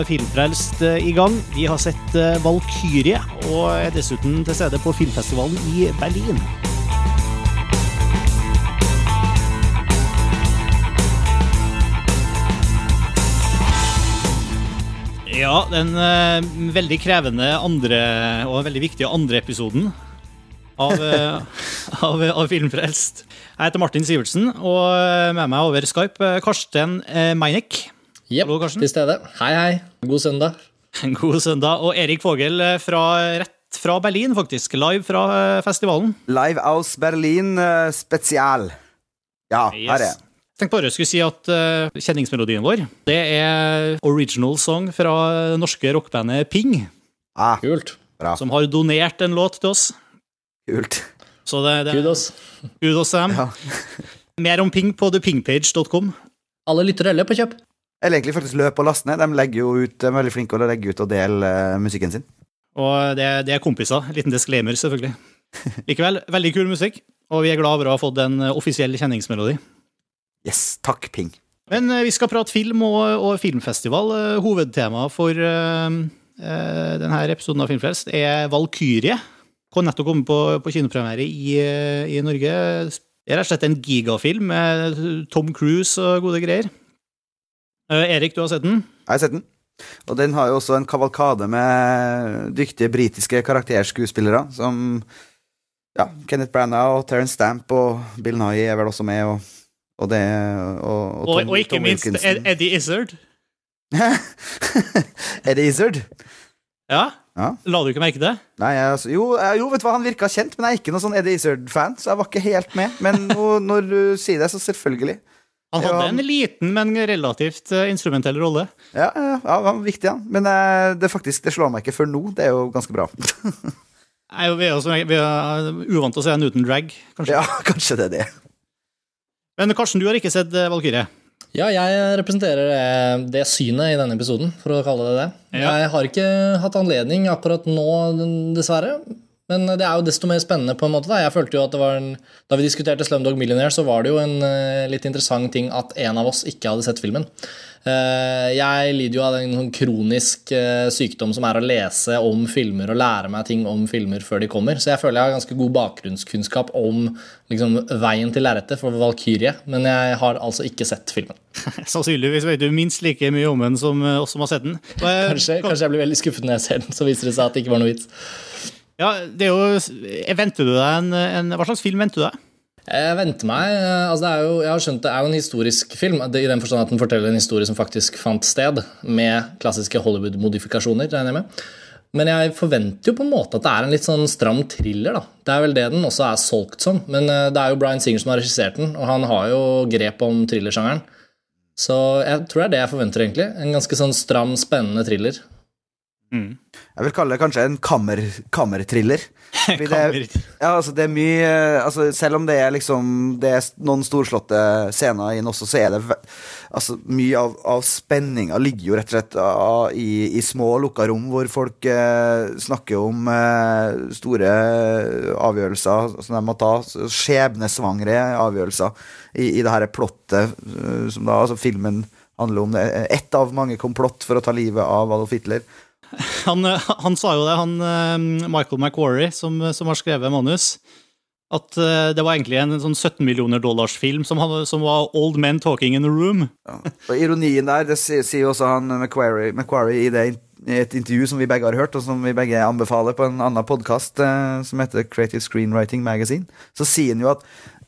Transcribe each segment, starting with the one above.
av Filmfrelst eh, i gang. Vi har sett eh, Valkyrie, og er dessuten til stede på filmfestivalen i Berlin. Ja, den eh, veldig krevende andre og veldig viktige andre episoden av, av, av Filmfrelst. Jeg heter Martin Sivertsen, og med meg over Skype Karsten Meinek. Jepp, Hallo, Karsten. til stede. Hei, hei. God søndag. God søndag. Og Erik Fogel eh, fra, rett fra Berlin, faktisk. Live fra eh, festivalen. Live aus Berlin uh, spesial. Ja, her er jeg. Tenkte bare jeg skulle si at uh, kjenningsmelodien vår Det er original song fra norske rockebandet Ping, Ah, Kult. bra. som har donert en låt til oss. Kult. Så det, det Kudos. Kudos til dem. Ja. Mer om Ping på thepingpage.com. Alle lyttere eller på kjøp. Eller egentlig faktisk løp og last ned. De legger jo ut, de er veldig flinke til å legge ut og dele eh, musikken sin. Og det, det er kompiser. En liten disclaimer, selvfølgelig. Likevel, veldig kul musikk, og vi er glad over å ha fått en eh, offisiell kjenningsmelodi. Yes, takk, Ping. Men eh, vi skal prate film og, og filmfestival. Hovedtemaet for uh, denne episoden av Filmfest er Valkyrie. Kom nettopp komme på, på kinopremiere i, i Norge. Det er rett og slett en gigafilm med Tom Cruise og gode greier. Eh, Erik, du har sett den? Jeg har sett den. Og den har jo også en kavalkade med dyktige britiske karakterskuespillere, som ja, Kenneth Branagh og Terence Stamp og Bill Nye er vel også med, og, og det og, Og, Tom- ikke Tom minst Wilkinson. Eddie Izzard. Eddie Izzard. Ja, Ja. La du ikke merke det? Nei, jeg, altså, jo, jo, vet du hva, han virka kjent, men jeg er ikke noen sånn Eddie Izzard-fan, så jeg var ikke helt med. Men nå, når du sier det, så selvfølgelig. Han hadde Ja. en liten, men relativt eh, instrumentell rolle. Ja, ja, ja han var viktig, ja. Men eh, det, faktisk, det slår meg ikke før nå. Det er jo ganske bra. Nei, Vi er, også, vi er uvant til å se en uten drag, kanskje. ja, kanskje det er det. Men Karsten, du har ikke sett eh, Valkyrie? Ja, jeg representerer det, det synet i denne episoden, for å kalle det det. Ja. Jeg har ikke hatt anledning akkurat nå, dessverre. Men det er jo desto mer spennende, på en måte. Da Jeg følte jo at det var en, da vi diskuterte Slumdog Millionaire, så var det jo en eh, litt interessant ting at en av oss ikke hadde sett filmen. Eh, jeg lider jo av en sånn kronisk eh, sykdom som er å lese om filmer og lære meg ting om filmer før de kommer. Så jeg føler jeg har ganske god bakgrunnskunnskap om liksom, veien til lerretet for Valkyrie. Men jeg har altså ikke sett filmen. Sannsynligvis vet du minst like mye om den som eh, oss som har sett den. Eh, Kanskje, kanskje jeg blir veldig skuffet når jeg ser den, så viser det seg at det ikke var noe vits. Ja, det er jo eh, Venter du deg en, en Hva slags film venter du deg? Jeg venter meg, eh, altså det er jo, jeg har skjønt det er jo en historisk film, i den forstand at den forteller en historie som faktisk fant sted, med klassiske Hollywood-modifikasjoner, regner jeg med. Men jeg forventer jo på en måte at det er en litt sånn stram thriller, da. Det er vel det den også er solgt som. Men eh, det er jo Bryan Singer som har regissert den, og han har jo grep om thrillersjangeren. Så jeg tror det er det jeg forventer, egentlig. En ganske sånn stram, spennende thriller. Jeg vil kalle det kanskje en kammer, kammerthriller. Ja, altså det er mye altså Selv om det er liksom Det er noen storslåtte scener inn også, så er det altså mye av, av spenninga ligger jo rett og slett ah, i, i små lukka rom hvor folk eh, snakker om eh, store avgjørelser som de må ta. Skjebnesvangre avgjørelser i, i det her plottet eh, som da altså filmen handler om. Ett av mange komplott for å ta livet av Adolf Hitler. Han, eh, han sa jo det, han eh, Michael McQuarrie, som, som har skrevet manus, at eh, det var egentlig en sånn 17 millioner dollars film som, som var Old Men Talking in a Room. Og ironien der, det sier, jo også han McQuarrie, McQuarrie i, det, et intervju som vi begge har hørt, og som vi begge anbefaler på en annen podkast eh, som heter Creative Screenwriting Magazine. Så sier han jo at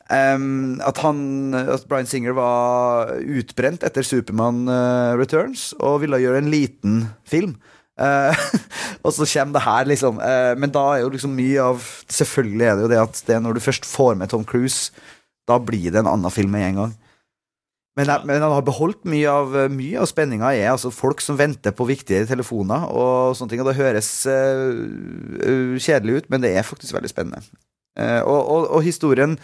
um, at han, at Bryan Singer var utbrent etter Supermann uh, Returns og ville gjøre en liten film. Eh, og så kommer det her, liksom. Uh, men da er jo liksom mye av Selvfølgelig er det jo det at det når du først får med Tom Cruise, da blir det en annen film med en gang. Men, ja. men han har beholdt mye av, mye av spenninga er altså folk som venter på viktige telefoner og sånne ting. Og det høres uh, kjedelig ut, men det er faktisk veldig spennende. Og, og, og historien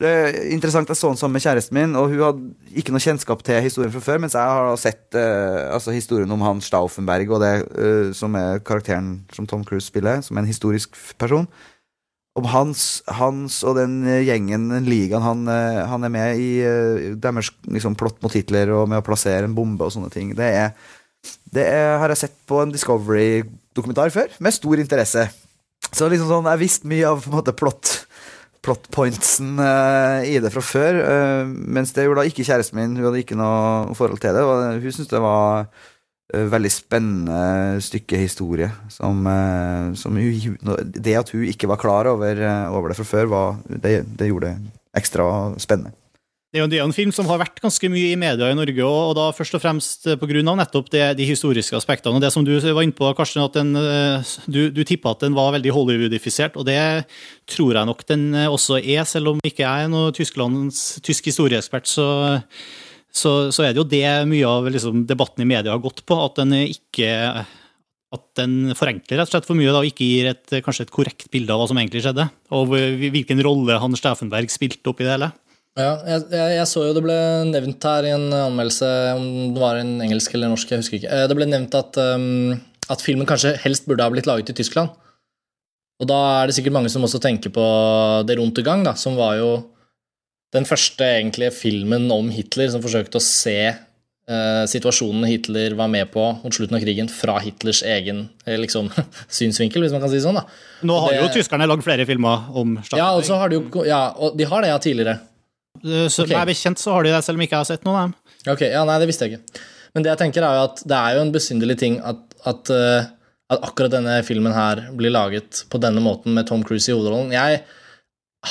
det er interessant, Jeg så den sammen med kjæresten min, og hun hadde ikke noe kjennskap til historien fra før, mens jeg har sett eh, altså historien om han Stauffenberg, og det eh, som er karakteren som Tom Cruise spiller, som er en historisk person. Om hans, hans og den gjengen, den ligaen han, eh, han er med i, eh, deres liksom, plott mot Hitler og med å plassere en bombe og sånne ting. Det er Det er, har jeg sett på en Discovery-dokumentar før, med stor interesse. Så liksom sånn, jeg visste mye av på en måte plot plot pointsen uh, i det fra før. Uh, mens det gjorde da ikke kjæresten min. Hun hadde ikke noe forhold til det. Og hun syntes det var uh, veldig spennende stykke historie. Som, som hun, Det at hun ikke var klar over, over det fra før, var, det, det gjorde det ekstra spennende. Det er jo en film som har vært ganske mye i media i Norge, og da først og fremst pga. nettopp det, de historiske aspektene. Og det som du var inne på, Karsten, at den, eh, du, du tippa at den var veldig Hollywoodifisert, og det tror jeg nok den også er, selv om ikke jeg er noen Tysklands tysk historieekspert. så så, så, er det jo det mye av liksom, debatten i media har gått på, at den ikke at den forenkler rett og slett for mye da, og ikke gir et, kanskje et korrekt bilde av hva som egentlig skjedde, og hvilken rolle han Steffenberg spilte opp i det hele. Ja, jeg, jeg, så jo det ble nevnt her i en anmeldelse, om det var en engelsk eller norsk, jeg husker ikke. Eh, det ble nevnt at, um, at filmen kanskje helst burde ha blitt laget i Tyskland. Og da er det sikkert mange som også tenker på Det Runtegang, da, som var jo den første egentlige filmen om Hitler som forsøkte å se uh, situasjonen Hitler var med på mot slutten av krigen, fra Hitlers egen eh, liksom, synsvinkel, hvis man kan si det sånn. da. Nå har det, jo tyskerne lagd flere filmer om Ja, og, så har de jo, ja, og de har det ja, tidligere. Eh, så okay. meg bekjent så har de det, selv om ikke jeg har sett noen av dem. Ok, ja, nei, det visste jeg ikke. Men det jeg tenker er jo at det er jo en besynderlig ting at, at, uh, at, akkurat denne filmen her blir laget på denne måten med Tom Cruise i hovedrollen. Jeg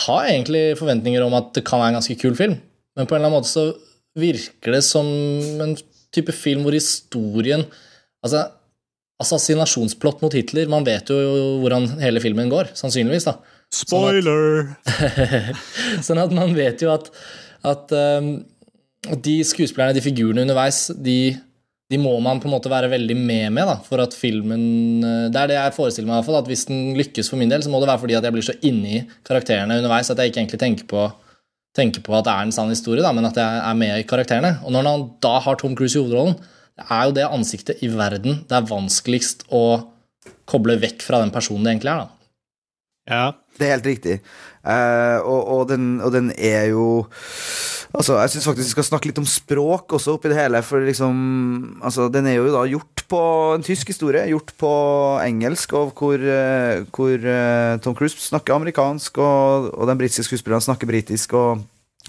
har egentlig forventninger om at det kan være en ganske kul film, men på en eller annen måte så virker det som en type film hvor historien Altså, assassinasjonsplott mot Hitler Man vet jo hvordan hele filmen går, sannsynligvis. da. Spoiler! Sånn at, sånn at man vet jo at, at um, de skuespillerne, de figurene underveis, de, de, må man på en måte være veldig med med da, for at filmen eh, Det er det jeg forestiller meg, i hvert fall, at hvis den lykkes for min del, så må det være fordi at jeg blir så inni karakterene underveis at jeg ikke egentlig tenker på, tenker på at det er en sann historie, da, men at jeg er med i karakterene. Og når han da har Tom Cruise i hovedrollen, det er jo det ansiktet i verden det er vanskeligst å koble vekk fra den personen det egentlig er. da. Ja, det er helt riktig. Uh, og, og, den, og, den, er jo Altså, Jeg syns faktisk vi skal snakke litt om språk også oppi det hele. For liksom Altså, den er jo da gjort på en tysk historie, gjort på engelsk, og hvor, uh, hvor uh, Tom Cruise snakker amerikansk, og, og den britiske skuespilleren snakker britisk. og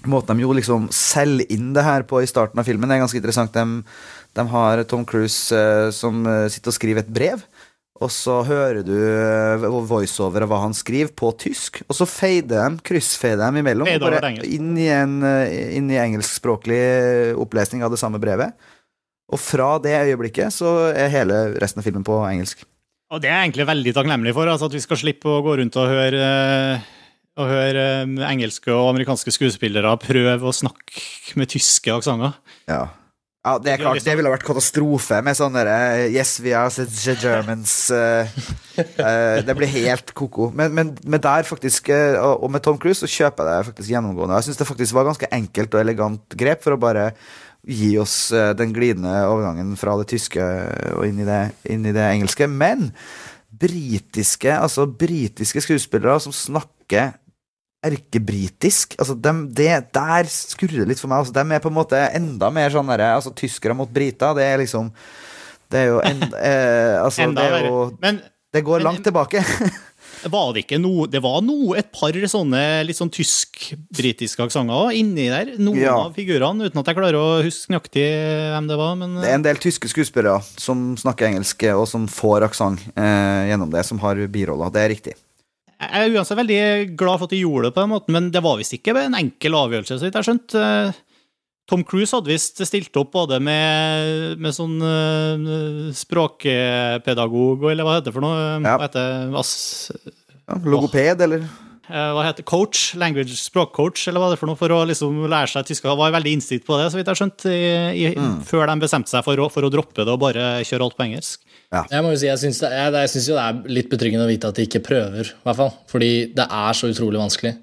Måten de jo liksom selger inn det her på i starten av filmen, er ganske interessant. De, de har Tom Cruise som sitter og skriver et brev og så hører du eh, voiceover av hva han skriver, på tysk. Og så fader de, kryssfader de imellom. Bare inn i en eh, inn i engelskspråklig opplesning av det samme brevet. Og fra det øyeblikket så er hele resten av filmen på engelsk. Og det er jeg egentlig veldig takknemlig for, altså at vi skal slippe å gå rundt og høre, og høre engelske og amerikanske skuespillere prøve å snakke med tyske aksenter. Ja. Ja, det er klart, det ville vært katastrofe med sånne uh, Yes, we are the Germans. Uh, uh, det blir helt ko-ko. Men, men, men, der faktisk, og med Tom Cruise, så kjøper jeg det faktisk gjennomgående. Jeg syns det faktisk var ganske enkelt og elegant grep for å bare gi oss den glidende overgangen fra det tyske og inn i det, inn i det engelske. Men britiske, altså britiske skuespillere som snakker erkebritisk. Altså, dem, det, der skurrer det litt for meg. Altså, de er på en måte enda mer sånn derre altså, Tyskere mot briter, det er liksom Det er jo en, eh, altså, enda det, jo, men, det går men, langt tilbake. var det ikke noe Det var noe, et par sånne litt sånn tysk-britiske aksenter inni der. Noen ja. av figurene, uten at jeg klarer å huske nøyaktig hvem det var. Men, det er en del tyske skuespillere som snakker engelsk, og som får aksent eh, gjennom det, som har biroller. Det er riktig. Jeg er uansett veldig glad for at de gjorde det på den måten, men det var visst ikke en enkel avgjørelse, så vidt jeg skjønt. Eh, Tom Cruise hadde visst stilt opp både med, med sånn uh, språkpedagog, eller hva heter det for noe? Ja. Hva heter ja, Logoped, eller? Eh, hva heter coach? Language språkcoach, eller hva det er for noe? For å liksom lære seg tysk. Han var veldig innstilt på det, så vidt jeg har skjønt, i, i, mm. før de bestemte seg for å, for å droppe det og bare kjøre alt på engelsk. Ja. Jeg må jo si, jeg syns, det, jeg, jeg syns jo det er litt betryggende å vite at de ikke prøver, i hvert fall. Fordi det er så utrolig vanskelig.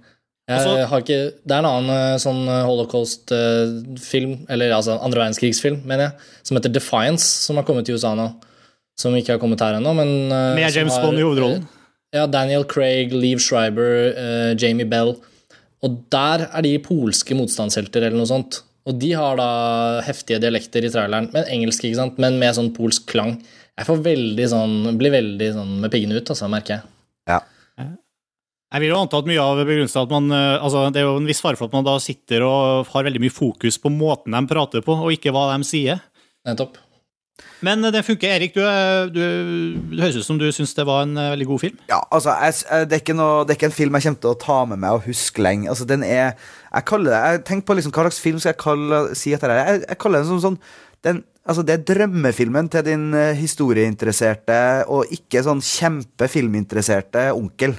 Også, ikke, det er en annen eh, sånn eh, holocaust-film, eller altså andre verdenskrigsfilm, mener jeg, som heter Defiance, som har kommet til USA nå. Som ikke har kommet her ennå, men eh, Med James Bond i hovedrollen? Ja, Daniel Craig, Leave Schreiber, uh, Jamie Bell. Og der er de polske motstandshelter, eller noe sånt. Og de har da heftige dialekter i traileren, men engelsk, ikke sant, men med sånn polsk klang. Jeg får veldig sånn, blir veldig sånn med piggene ut, altså, merker jeg. Ja. Jeg vil jo anta at mye av begrunnelsen er at man, eh, altså Det er jo en viss fare for at man da sitter og har veldig mye fokus på måten de prater på, og ikke hva de sier. Nettopp. Men det funker. Erik, du, er- du, det høres ut som du syns det var en eh, veldig god film. Ja, altså, jeg, det, er ikke noe, det er ikke en film jeg kommer til å ta med meg og huske lenge. Altså, den er Jeg kaller det Jeg tenker på liksom, hva slags film skal jeg kalle, si at det er. Jeg, jeg kaller den som sånn den, altså, Det er drømmefilmen til din eh, historieinteresserte og ikke sånn kjempefilminteresserte onkel.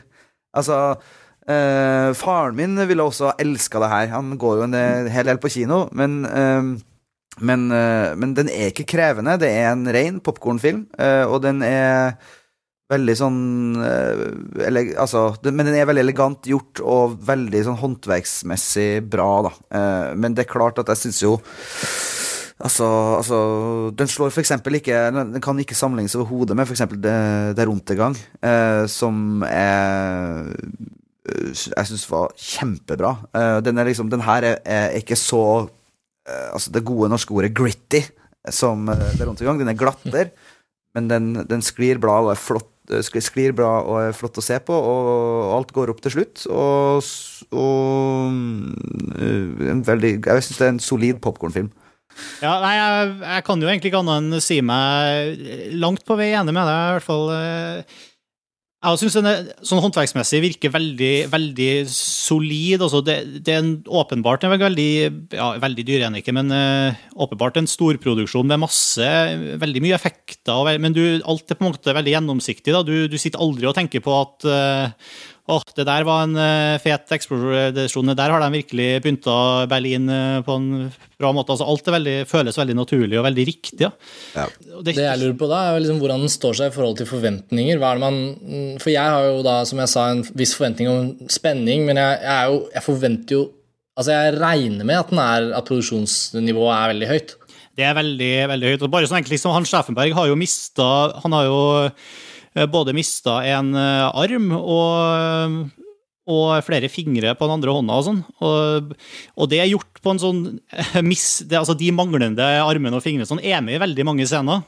Altså øh, Faren min ville også elska det her. Han går jo en eh, hel del på kino, men øh, men, men den er ikke krevende. Det er en ren popkornfilm, og den er veldig sånn eller, Altså, men den er veldig elegant gjort og veldig sånn håndverksmessig bra, da. Men det er klart at jeg syns jo Altså, altså Den slår eksempel ikke Den kan ikke sammenlignes overhodet med for eksempel Der Der Untergang, eh, som er eh, jeg syns var kjempebra. Eh, den, er liksom, den her er, er ikke så eh, Altså det gode norske ordet 'gritty' som det er rundt i gang Den er glatter, men den, den sklir bra og er flott sklir, bra og er flott å se på, og alt går opp til slutt. Og, og mm, veldig Jeg syns det er en solid popkornfilm. Ja, nei, jeg, jeg kan jo egentlig ikke annet enn si meg langt på vei enig med deg, i hvert fall. eh. Jeg syns den sånn håndverksmessig virker veldig, veldig solid. Altså det, det er en, åpenbart en veldig, ja, veldig dyr ikke, men uh, åpenbart en storproduksjon med masse, veldig mye effekter. Men du, alt er på en måte veldig gjennomsiktig. Du, du sitter aldri og tenker på at eh, Åh, det der var en eh, fet eksplosjon. Der har de virkelig pynta Berlin eh, på en bra måte. Altså, alt er veldig, føles veldig naturlig og veldig riktig. Ja. Ja. Det jeg lurer på da, er liksom hvordan den står seg i forhold til forventninger. Hva er det man, for jeg har jo da, som jeg sa, en viss forventning om spenning, men jeg, jeg, er jo, jeg forventer jo Altså, jeg regner med at, den er, at produksjonsnivået er veldig høyt. Det er veldig veldig høyt. Og bare sånn enkelt som Han Schäfenberg har jo mista Han har jo både mista en eh, arm og, og flere fingre på den andre hånda og sånn. Og, og det er gjort på en sånn eh, miss... Det, altså de manglende armene og fingrene sånn er med i veldig mange scener.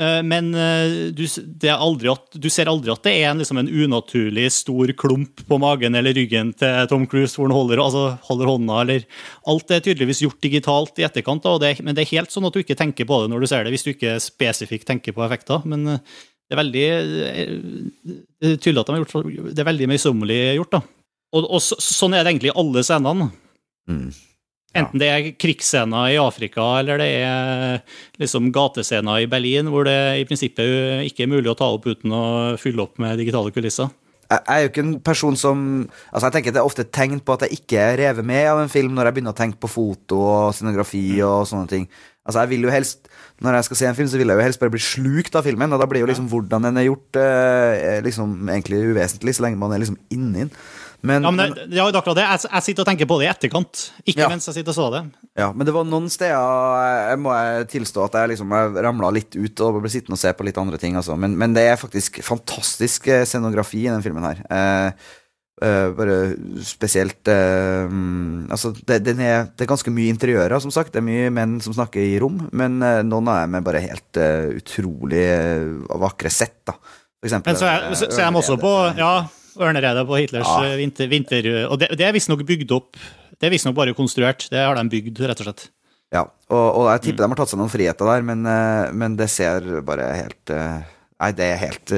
Eh, Men eh, du, at, du ser aldri at det er en, liksom en unaturlig stor klump på magen eller ryggen til Tom Cruise hvor han holder, altså, holder hånda. eller Alt er tydeligvis gjort digitalt i etterkant, det, men det er helt sånn at du ikke tenker på det når du ser det, hvis du ikke spesifikt tenker på effekter. Men eh, det er veldig eh, det er tydelig at de har gjort det er veldig møysommelig gjort. da. Og, og så, sånn er det egentlig i alle scenene. Mm. Enten det er krigsscener i Afrika, eller det er liksom gatescener i Berlin, hvor det i prinsippet ikke er mulig å ta opp uten å fylle opp med digitale kulisser. Jeg er jo ikke en person som Altså jeg tenker Det er ofte et tegn på at jeg ikke er revet med av en film når jeg begynner å tenke på foto og scenografi og sånne ting. Altså jeg vil jo helst Når jeg skal se en film, så vil jeg jo helst bare bli slukt av filmen. Og da blir jo liksom hvordan den er gjort, eh, liksom egentlig uvesentlig, så lenge man er liksom inni den. Men, Ja, men det, det er akkurat det. Jeg, jeg sitter og tenker på det i etterkant, ikke Ja. mens jeg sitter og så det. Ja, men det var noen steder jeg må jeg tilstå at jeg liksom ramla litt ut og ble sittende og se på litt andre ting. Altså. Men, men det er faktisk fantastisk eh, scenografi i den filmen her. Eh, eh, bare spesielt eh, Altså, det, den er, det er ganske mye interiører, som sagt. Det er mye menn som snakker i rom, men eh, noen av dem er bare helt eh, utrolig eh, vakre sett, da. For eksempel, Men så er, eh, så, så er de også på ja, Ørneredet på Hitlers Ja. eh, vinter, vinter... Og det, det er visstnok bygd opp. Det er visstnok bare konstruert. Det har de bygd, rett og slett. Ja, og, og jeg Mm. tipper de har tatt seg noen friheter der, men, eh, men det ser bare helt eh, Nei, det er helt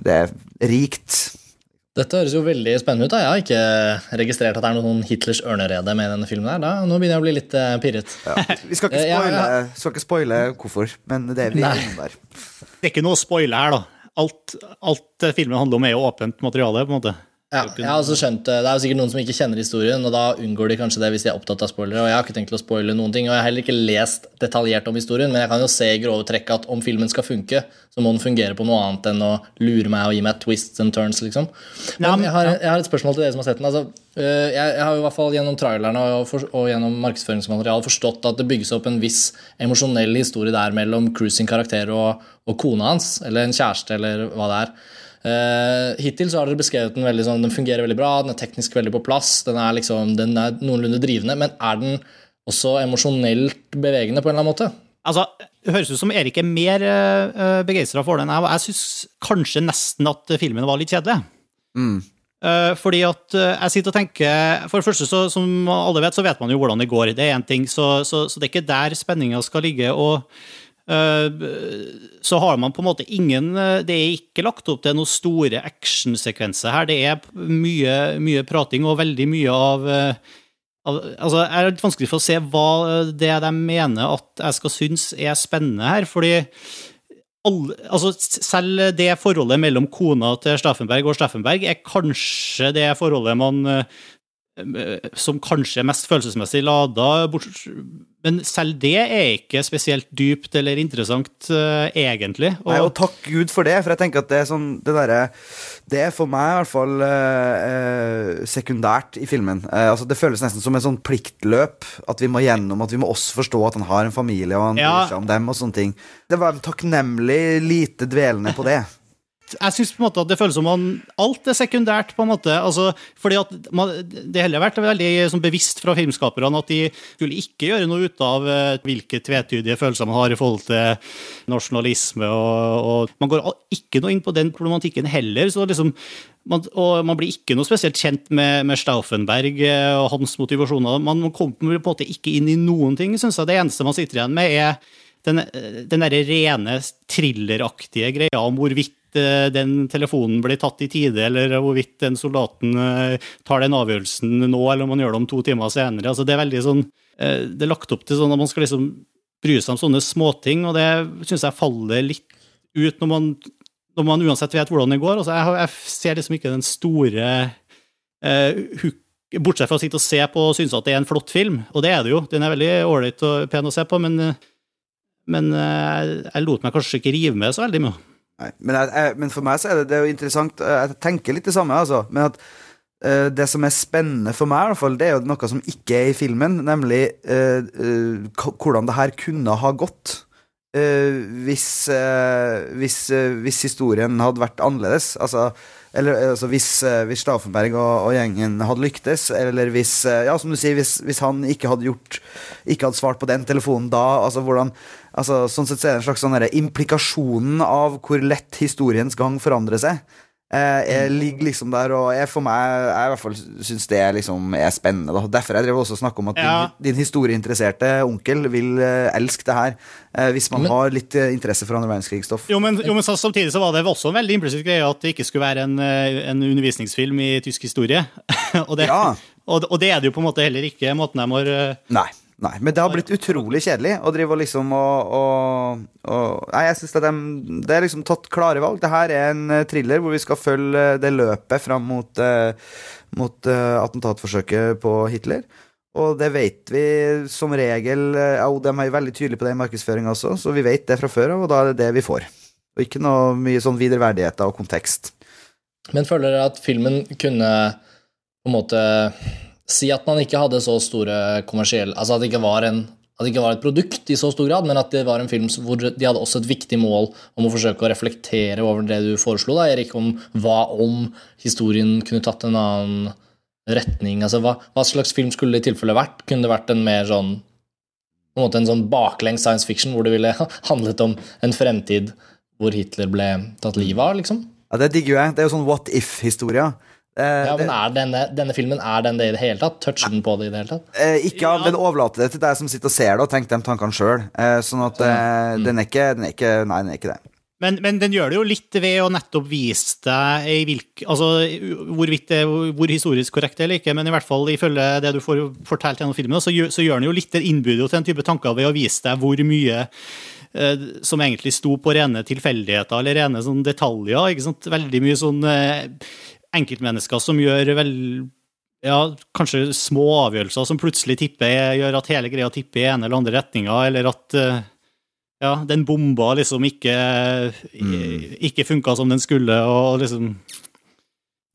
Det er rikt. Dette høres jo veldig spennende ut. da. Jeg har ikke registrert at det er noen Hitlers ørnerede med i denne filmen. her. Da. Nå begynner jeg å bli litt pirret. Ja. Vi skal ikke ja, spoile, ja. skal ikke spoile hvorfor, men det er vi innom der. Det er ikke noe å spoile her, da. Alt, alt filmen handler om, er jo åpent materiale, på en måte. Ja, jeg har også skjønt det. Det er jo sikkert noen som ikke kjenner historien, og da unngår de kanskje det hvis de er opptatt av spoilere. Og jeg har ikke tenkt å spoile noen ting, og jeg har heller ikke lest detaljert om historien, men jeg kan jo se i grove trekk at om filmen skal funke, så må den fungere på noe annet enn å lure meg og gi meg twists and turns, liksom. Men jeg har, jeg har et spørsmål til dere som har sett den. Altså, jeg, jeg har jo i hvert fall gjennom trailerne og, for, og gjennom markedsføringsmaterialet forstått at det bygges opp en viss emosjonell historie der mellom Cruise sin karakter og, og kona hans, eller en kjæreste, eller hva det er. Uh, hittil så har dere beskrevet den veldig sånn, den fungerer veldig bra, den er teknisk veldig på plass, den er liksom, den er noenlunde drivende, men er den også emosjonelt bevegende på en eller annen måte. Altså, Det høres ut som Erik er mer uh, begeistra for den. Jeg, jeg syns kanskje nesten at filmen var litt kjedelig. Mm. Uh, fordi at uh, jeg sitter og tenker For det første, så, som alle vet, så vet man jo hvordan det går. Det er én ting, så, så, så, det er ikke der spenninga skal ligge. og så har man på en måte ingen Det er ikke lagt opp til noen store actionsekvenser her. Det er mye, mye prating og veldig mye av Altså, Jeg er litt vanskelig for å se hva det de mener at jeg skal synes er spennende her. fordi alle, altså selv det forholdet mellom kona til Staffenberg og Staffenberg er kanskje det forholdet man eh, som kanskje er mest følelsesmessig lada, men selv det er ikke spesielt dypt eller interessant, uh, egentlig. Og, Nei, og takk Gud for det, for jeg tenker at det er sånn Det derre Det er for meg i hvert fall uh, sekundært i filmen. Uh, altså Det føles nesten som et sånn pliktløp. At vi må gjennom, at vi må også forstå at han har en familie, og han ja. bryr seg om dem, og sånne ting. Det var takknemlig lite dvelende på det jeg syns det føles som om alt er sekundært, på en måte. Altså, fordi at man, Det har vært veldig sånn, bevisst fra filmskaperne at de skulle ikke gjøre noe ut av uh, hvilke tvetydige følelser man har i forhold til nasjonalisme. Og, og Man går ikke noe inn på den problematikken heller. så liksom man, og man blir ikke noe spesielt kjent med, med Stauffenberg eh, og hans motivasjoner. Man kommer på en måte ikke inn i noen ting, syns jeg. Det eneste man sitter igjen med, er den, den der rene thrilleraktige greia om hvorvidt Eh, den telefonen blir tatt i tide, eller hvorvidt den soldaten eh, tar den avgjørelsen nå, eller om man gjør det om to timer senere. Altså, det er veldig sånn, eh, det er lagt opp til sånn at man skal liksom bry seg om sånne småting, og det syns jeg faller litt ut når man, når man, uansett vet hvordan det går. Altså, jeg, jeg, ser liksom ikke den store eh, hook Bortsett fra å sitte og se på og synes at det er en flott film, og det er det jo. Den er veldig ålreit og pen å se på, men, men jeg lot meg kanskje ikke rive med så veldig mye. Nei, men, jeg, jeg, men, for meg så er det, det er jo interessant Jeg tenker litt det samme, altså. Men at uh, det som er spennende for meg, i fall, det er jo noe som ikke er i filmen, nemlig uh, uh, hvordan det her kunne ha gått. hvis, hvis, hvis historien hadde vært annerledes. Altså eller altså, hvis, hvis Stauffenberg og, og, gjengen hadde lyktes, eller hvis Ja, som du sier, hvis, hvis, han ikke hadde gjort Ikke hadde svart på den telefonen da, altså hvordan Altså, sånn sett så er det en slags sånn implikasjonen av hvor lett historiens gang forandrer seg. Eh, jeg ligger liksom der, og jeg for meg Jeg i hvert fall syns det liksom er spennende. Da. Derfor jeg drev også og snakka om at ja. din, din, historieinteresserte onkel vil uh, elske det her. Uh, hvis man men, har litt uh, interesse for andre verdenskrigsstoff. Jo, men, jo, men så, samtidig så var det også en veldig implisitt greie at det ikke skulle være en, en undervisningsfilm i tysk historie. og, det, ja. og, og, det er det jo på en måte heller ikke, måten de har Nei. Nei, men det har blitt utrolig kjedelig å drive og liksom og, og, og Nei, jeg syns det, det, er liksom tatt klare valg. Det her er en uh, thriller hvor vi skal følge det løpet fram mot, uh, mot attentatforsøket på Hitler. Og det vet vi som regel Og de er jo veldig tydelige på det i markedsføringa også, så vi vet det fra før av, og da er det det vi får. Og ikke noe mye sånn videreverdigheter og kontekst. Men føler dere at filmen kunne på en måte Si at man ikke hadde så store kommersielle Altså at det ikke var en at det ikke var et produkt i så stor grad, men at det var en film hvor de hadde også et viktig mål om å forsøke å reflektere over det du foreslo, da, Erik, om hva om historien kunne tatt en annen retning? Altså, hva, hva slags film skulle det i tilfelle vært? Kunne det vært en mer sånn på en måte en sånn baklengs science fiction hvor det ville handlet om en fremtid hvor Hitler ble tatt livet av, liksom? Ja, Det digger jeg. Det er jo sånn what if-historier. Eh, ja, men er denne, denne, filmen er den det i det hele tatt? Toucher den på det i det hele tatt? Eh, ikke, ja. Den overlater det til deg som sitter og ser det, og tenker de tankene sjøl. Eh, sånn at eh, mm. den, er ikke, den, er ikke, Nei, den er ikke det. Men, men, den gjør det jo litt ved å nettopp vise deg i hvilk, altså, hvorvidt det hvor historisk korrekt det er eller ikke, men i hvert fall ifølge det du får fortalt gjennom filmen, så gjør, så gjør den jo litt innbudet til en type tanker ved å vise deg hvor mye som egentlig sto på rene tilfeldigheter eller rene sånn detaljer. ikke sant? Veldig mye sånn enkeltmennesker som gjør vel ja, kanskje små avgjørelser som plutselig tipper, gjør at hele greia tipper i ene eller andre retninga, eller at eh, ja, den bomba liksom ikke, mm. ikke funka som den skulle, og liksom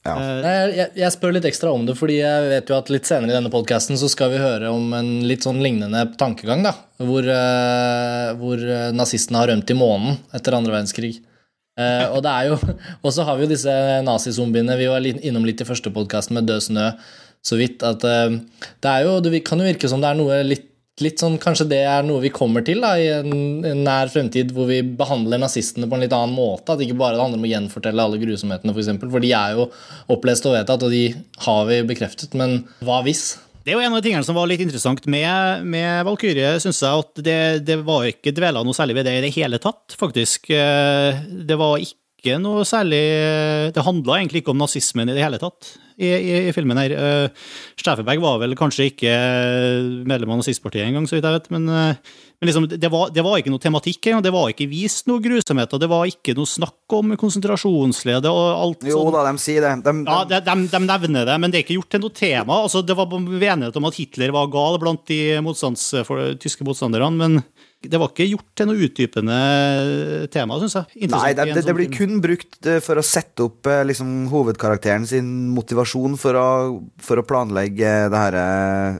ja. Eh, jeg, jeg, spør litt ekstra om det, fordi jeg vet jo at litt senere i denne podkasten så skal vi høre om en litt sånn lignende tankegang, da, hvor, uh, hvor nazistene har rømt i månen etter andre verdenskrig. Uh, og det er jo Og så har vi jo disse nazizombiene. Vi var innom litt i første podkast med Død snø, så vidt at uh, det er jo Det kan jo virke som det er noe litt litt sånn, Kanskje det er noe vi kommer til da, i en, en nær fremtid, hvor vi behandler nazistene på en litt annen måte. At ikke bare det handler om å gjenfortelle alle grusomhetene, f.eks. For, eksempel, for de er jo opplest og vedtatt, og de har vi bekreftet. Men hva hvis? Det er jo en av de tingene som var litt interessant med, med Valkyrie, syns jeg. At det, det var ikke dvela noe særlig ved det i det hele tatt, faktisk. Eh, det var ikke noe særlig Det handla egentlig ikke om nazismen i det hele tatt i, i, i filmen her. Uh, Steffenberg var vel kanskje ikke medlem av nazistpartiet engang, så vidt jeg vet, men, uh, men liksom, det, var, det, var, ikke noe tematikk engang. Det var ikke vist noe grusomheter. Det var ikke noe snakk om konsentrasjonslede og alt Jo da, de sier det. De, de, ja, de, de, nevner det, men det er ikke gjort til noe tema. Altså, det var enighet om at Hitler var gal blant de motstands, for, tyske motstanderne, men det var ikke gjort til noe utdypende tema, syns jeg. Nei, det, det, det, blir kun brukt eh, for å sette opp eh, liksom, hovedkarakteren sin motivasjon for å, for å planlegge det her uh,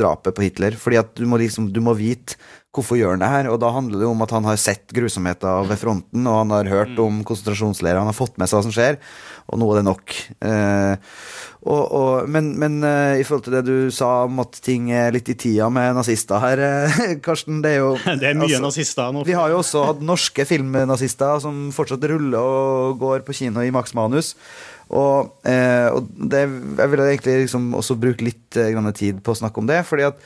drapet på Hitler. Fordi at du må, liksom, du må vite hvorfor gjør han det her, og da handler det om at han har sett grusomheter ved fronten, og han har hørt om konsentrasjonsleirer, han har fått med seg hva som skjer, og nå er det nok. Eh, og, og, men, men eh, i forhold til det du sa om at ting er litt i tida med nazister her, uh, Karsten, det er jo Det er mye altså, nazister nå. Vi har jo også hatt norske filmnazister som fortsatt ruller og går på kino i Max Manus. Og, uh, og det, jeg ville egentlig liksom også bruke litt tid på å snakke om det, fordi at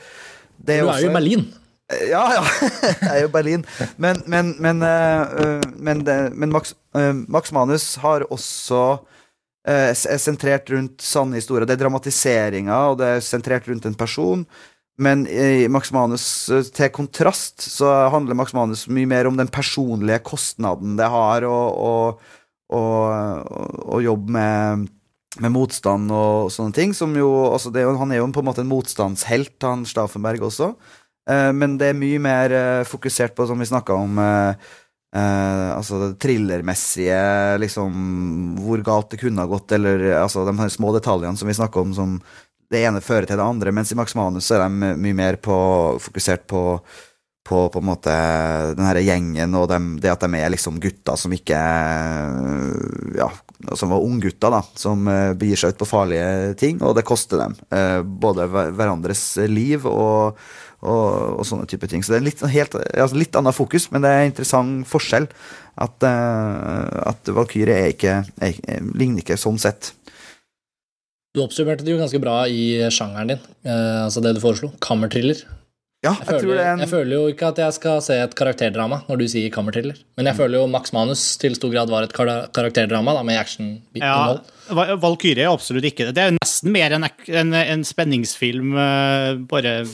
det er Du er jo i Berlin. Ja, ja. Jeg er jo Berlin. Men, men, men, men, men Max, Max Manus har også Eh, er sentrert rundt sanne historier. Det er dramatiseringa, og det er sentrert rundt en person. Men i Max Manus, eh, til kontrast, så handler Max Manus mye mer om den personlige kostnaden det har å, jobbe med, med, motstand og sånne ting. Som jo, altså det, han er jo på en måte en motstandshelt, han Staffenberg også. Eh, men det er mye mer fokusert på, som vi snakka om, Uh, altså det thrillermessige, liksom hvor galt det kunne ha gått, eller altså de små detaljene som vi snakker om, som det ene fører til det andre. Mens i Max Manus er de mye mer på, fokusert på, på, på en måte den her gjengen og dem, det at de er liksom gutter som ikke Ja, som var unggutter, da, som begir seg ut på farlige ting, og det koster dem. Uh, både hverandres liv og og, og, sånne type ting. Så det er litt, helt, altså litt annet fokus, men det er en interessant forskjell. At, uh, at Valkyrie er ikke, er, ligner ikke sånn sett. Du oppsummerte det jo ganske bra i sjangeren din, uh, altså det du foreslo. Kammerthriller. Ja, jeg, jeg, føler, en... jeg, føler, jo ikke at jeg skal se et karakterdrama når du sier kammerthriller. Men jeg mm. føler jo Max Manus til stor grad var et karakterdrama da, med action. Ja, Valkyrie er absolutt ikke det. Det er nesten mer en, en, en spenningsfilm, uh, bare Eh,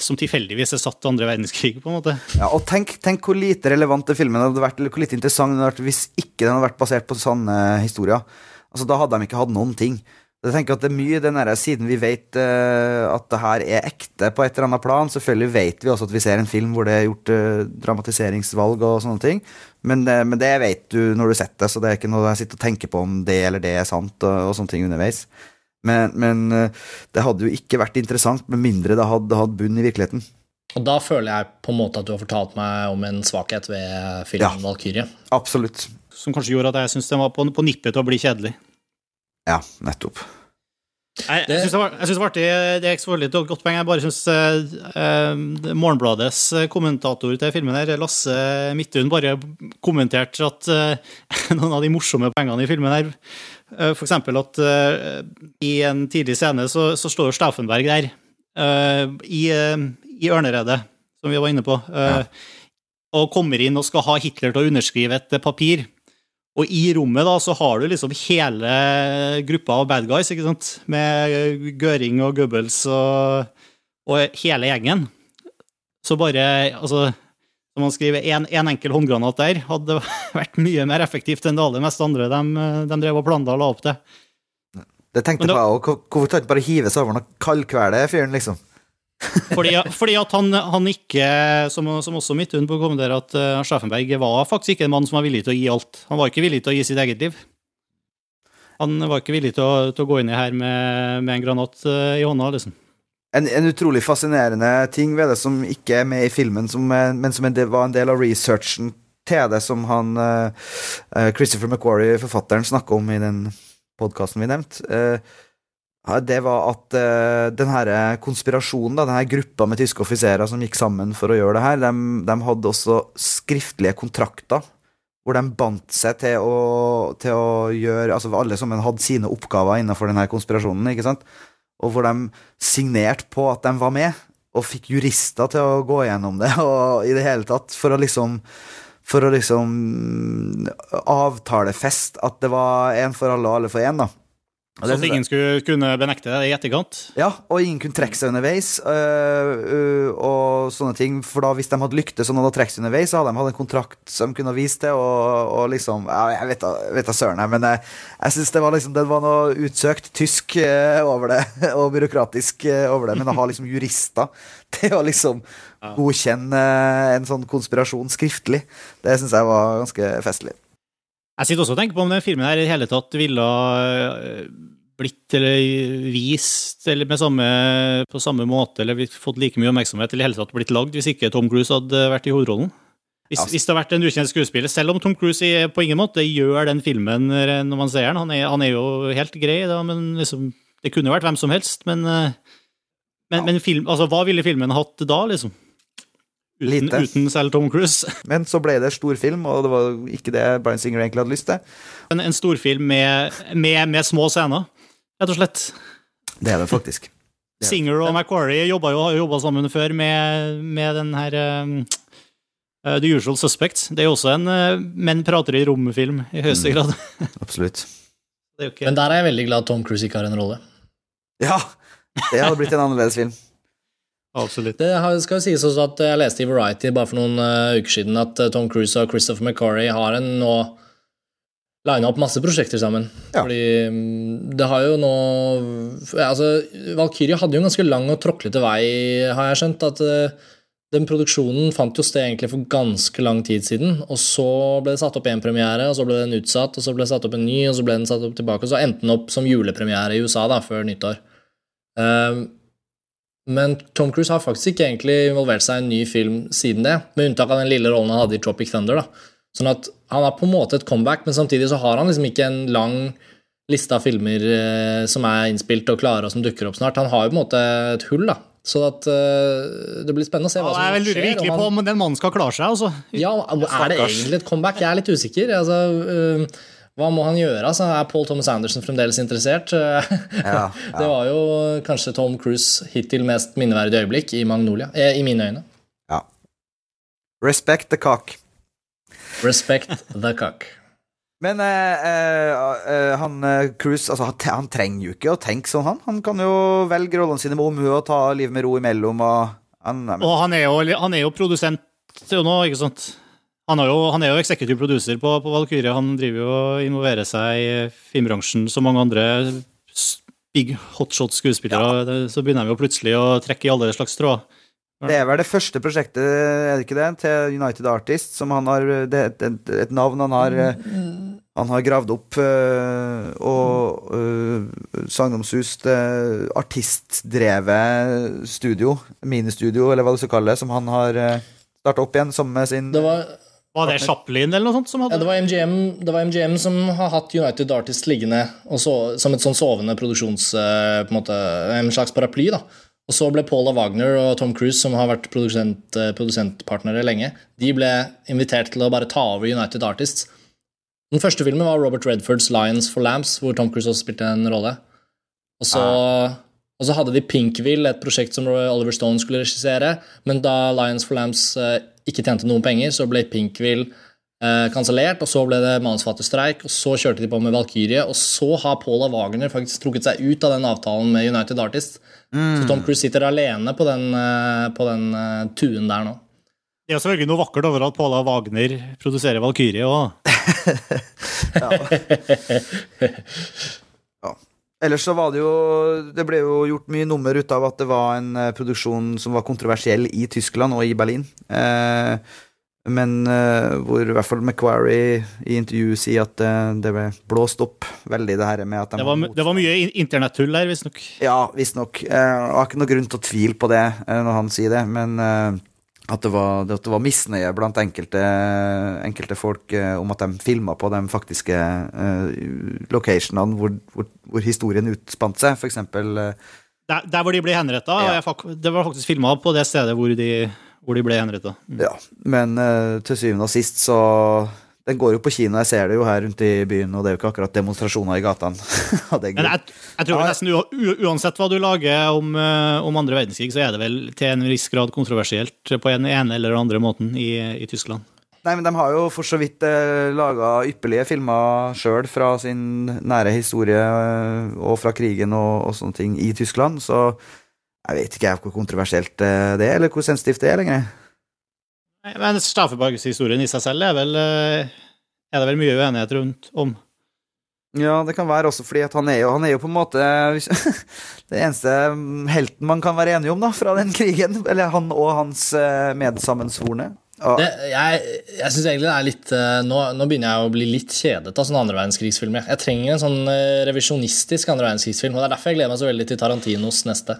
som tilfeldigvis er satt til andre verdenskrig, på en måte. Ja, og tenk, tenk hvor lite relevant filmen hadde vært, eller hvor lite interessant den hadde vært hvis ikke den hadde vært basert på sanne historier. Altså, Da hadde de ikke hatt noen ting. Jeg tenker at det er mye den der, Siden vi vet uh, at det her er ekte på et eller annet plan, selvfølgelig vet vi også at vi ser en film hvor det er gjort uh, dramatiseringsvalg og sånne ting, men det, men det, vet du når du setter det, så det er ikke noe jeg sitter og tenker på om det eller det er sant, og, og sånne ting underveis. Men, men, eh, det hadde jo ikke vært interessant med mindre det hadde hatt bunn i virkeligheten. Og da føler jeg på en måte at du har fortalt meg om en svakhet ved filmen ja, Valkyrie. Absolutt. Som kanskje gjorde at jeg syns den var på, på nippet til å bli kjedelig. Ja, nettopp. Jeg, jeg syns det, det, var artig. Det er ikke så veldig godt poeng. Jeg bare syns uh, uh, Morgenbladets kommentator til filmen, her, Lasse Midthun, bare kommenterte at eh, noen av de morsomme poengene i filmen her Eh, for eksempel at uh, i en tidlig scene så, så står Stauffenberg der uh, i, i ørneredet, som vi var inne på, ja. og kommer inn og skal ha Hitler til å underskrive et papir. Og i rommet da så har du liksom hele gruppa av bad guys, ikke sant? med Gøring og Goebbels og, og hele gjengen. Så bare Altså som man skriver, en, en enkel håndgranat der hadde vært mye mer effektivt enn det aller meste andre de, de drev og planla og la opp til. Det tenkte jeg på Hvorfor tar han bare hive seg over noe kaldkvele fyren, liksom? fordi, fordi, at han, han ikke, som, som også Midthun på å kommentere, at uh, Schaffenberg var faktisk ikke en mann som var villig til å gi alt. Han var ikke villig til å gi sitt eget liv. Han var ikke villig til å, til å gå inn i her med, med en granat uh, i hånda, liksom en, en, utrolig fascinerende ting ved det som ikke er med i filmen, som, men som en del, var en del av researchen til det, som han uh, Christopher McQuarrie, forfatteren, snakka om i den podkasten vi nevnte. Uh, det var at uh, den her konspirasjonen, da, den her gruppa med tyske offiserer som gikk sammen for å gjøre det her, de, de hadde også skriftlige kontrakter hvor de bandt seg til å, til å gjøre Altså alle sammen hadde sine oppgaver innenfor denne konspirasjonen, ikke sant? Og hvor de signerte på at de var med, og fikk jurister til å gå gjennom det, og i det hele tatt, for å liksom For å liksom avtalefeste at det var én for alle og alle for én, da. Så at ingen skulle kunne benekte det i etterkant? Ja, og ingen kunne trekke seg underveis. Øh, øh, og sånne ting, For da hvis de hadde lyktes og noen hadde trukket seg underveis, så hadde de hatt en kontrakt som kunne vist det. Og, og liksom ja, Jeg vet, da søren, men jeg, jeg syns det, liksom, det, var noe utsøkt tysk øh, over det. Og byråkratisk øh, over det. Men å ha liksom jurister til å liksom godkjenne en sånn konspirasjon skriftlig, det syns jeg var ganske festlig. Jeg sitter også og tenker på om den filmen her i det hele tatt ville øh, blitt eller vist eller samme, på samme måte eller fått like mye oppmerksomhet eller i hele tatt blitt lagd hvis ikke Tom Cruise hadde vært i hovedrollen. Hvis, hvis, det har vært en ukjent skuespiller, selv om Tom Cruise på ingen måte gjør den filmen når man ser den Han er, han er jo helt grei, da, men liksom, det kunne vært hvem som helst. Men, øh, men, ja. men film, altså, hva ville filmen hatt da, liksom? Uten, uten, selv Tom Cruise. Men så ble det storfilm, og det var ikke det Brian Singer egentlig hadde lyst til. En, en storfilm med, med, med, små scener, rett og slett. Det er det faktisk. Det er. Singer og Macquarie jobba jo, jobba sammen før med, med den her uh, The Usual Suspects. Det er jo også en uh, menn prater i rommet-film i høyeste mm. grad. Absolutt. Okay. Men der er jeg veldig glad Tom Cruise ikke har en rolle. Ja! Det hadde blitt en annerledes film. Absolutt. Det skal jo sies også at Jeg leste i Variety bare for noen uh, uker siden at uh, Tom Cruise og Christopher McCorry har en nå lina opp masse prosjekter sammen. Ja. Fordi um, det har jo nå Altså, Valkyrie hadde jo en ganske lang og tråklete vei, har jeg skjønt. at uh, den produksjonen fant jo sted egentlig for ganske lang tid siden. Og så ble det satt opp én premiere, og så ble den utsatt, og så ble det satt opp en ny, og så ble den satt opp tilbake, og så endte den opp som julepremiere i USA da, før nyttår. Uh, men Tom Cruise har faktisk ikke egentlig involvert seg i en ny film siden det, med unntak av den lille rollen han hadde i Tropic Thunder. da. Sånn at Han har på en måte et comeback, men samtidig så har han liksom ikke en lang liste av filmer eh, som er innspilt og klare, og som dukker opp snart. Han har jo på en måte et hull, da. Så at, uh, det blir spennende å se hva ja, som skjer. Jeg lurer virkelig på om den mannen skal klare seg, altså. Ja, Er det egentlig et comeback? Jeg er litt usikker. Altså, uh, hva må han gjøre? Altså, er Paul Thomas Anderson fremdeles interessert? Ja, ja. det var jo kanskje Tom Cruise hittil mest minneverdige øyeblikk i Magnolia, eh, i mine øyne. Ja. Respect the cock. Respect the cock. Men eh, eh, eh han eh, Cruise altså, han trenger jo ikke å tenke sånn, han. Han kan jo velge rollene sine med omhu og ta livet med ro imellom. Og han, og han er jo, han er jo produsent nå, ikke sant? Han, jo, han, er jo executive producer på, på Valkyrie. Han driver jo og involverer seg i filmbransjen som mange andre big hotshot-skuespillere. Ja. Så begynner de jo plutselig å trekke i alle slags tråder. Det er vel det første prosjektet, er det ikke det, til United Artist, som han har Det et, et, navn han har Han har gravd opp øh, og øh, sagnomsus artistdrevet studio, ministudio, eller hva du skal kalle det, som han har øh, starta opp igjen sammen med sin Det var var det Chaplin eller noe sånt som hadde ja, det, var MGM, det var MGM som har hatt United Artists liggende så, som et sånn sovende produksjons... Eh, på En, måte, en slags paraply. da. Og så ble Paula Wagner og Tom Cruise, som har vært produsent, eh, produsentpartnere lenge, de ble invitert til å bare ta over United Artists. Den første filmen var Robert Redfords 'Lions for Lamps', hvor Tom Cruise også spilte en rolle. Og så, ah. og så hadde de Pinkville, et prosjekt som Oliver Stone skulle regissere, men da 'Lions for Lamps' eh, ikke tjente noen penger, så ble Pinkville eh, kansellert, og så ble det manusforfatterstreik, og så kjørte de på med Valkyrie, og så har Paula Wagner faktisk trukket seg ut av den avtalen med United Artists. Mm. Så Tom Cruise sitter alene på den, eh, på den uh, tuen der nå. Det er selvfølgelig noe vakkert over at Paula Wagner produserer Valkyrie òg. ja. ja. Ellers så var det jo Det ble jo gjort mye nummer ut av at det var en uh, produksjon som var kontroversiell i Tyskland og i Berlin. Uh, men uh, hvor i hvert fall Macquarie i intervjuet sier at det ble blåst opp veldig, det her med at de det var, det var mye internettull der, visstnok. Ja, visstnok. Jeg har ikke noe grunn til å tvile på det når han sier det, men at det var, at det var misnøye blant enkelte, enkelte folk eh, om at de filma på de faktiske eh, locationene hvor, hvor, hvor historien utspant seg. Eksempel eh, Der, der hvor de ble henretta. Ja. Det var faktisk filma på det stedet hvor de, hvor de ble henretta. Ja, men eh, til syvende og sist så Den går jo på kino, jeg ser det jo her rundt i byen, og det er jo ikke akkurat demonstrasjoner i gatene. Men jeg, jeg tror nesten uansett hva du lager om, eh, om andre verdenskrig, så er det vel til en viss grad kontroversielt på en ene eller andre måten i, i Tyskland. Nei, men de har jo for så vidt eh, laga ypperlige filmer sjøl fra sin nære historie eh, og fra krigen og, og sånne ting i Tyskland, så jeg vet ikke hvor kontroversielt eh, det er, eller hvor sensitivt det er lenger. Men Stauffenbergs-historien i seg selv er vel eh, er det vel mye uenighet rundt om. Ja, det kan være også fordi at han er jo, han er jo på en måte det eneste helten man kan være enige om da, fra den krigen. Eller han og hans eh, medsammensvorne. Og, Det, jeg jeg syns egentlig det er litt eh, nå, nå begynner jeg å bli litt kjedet av sånne andre verdenskrigsfilmer. Jeg trenger en sånn revisjonistisk andre verdenskrigsfilm, og det er derfor jeg gleder meg så veldig til Tarantinos neste.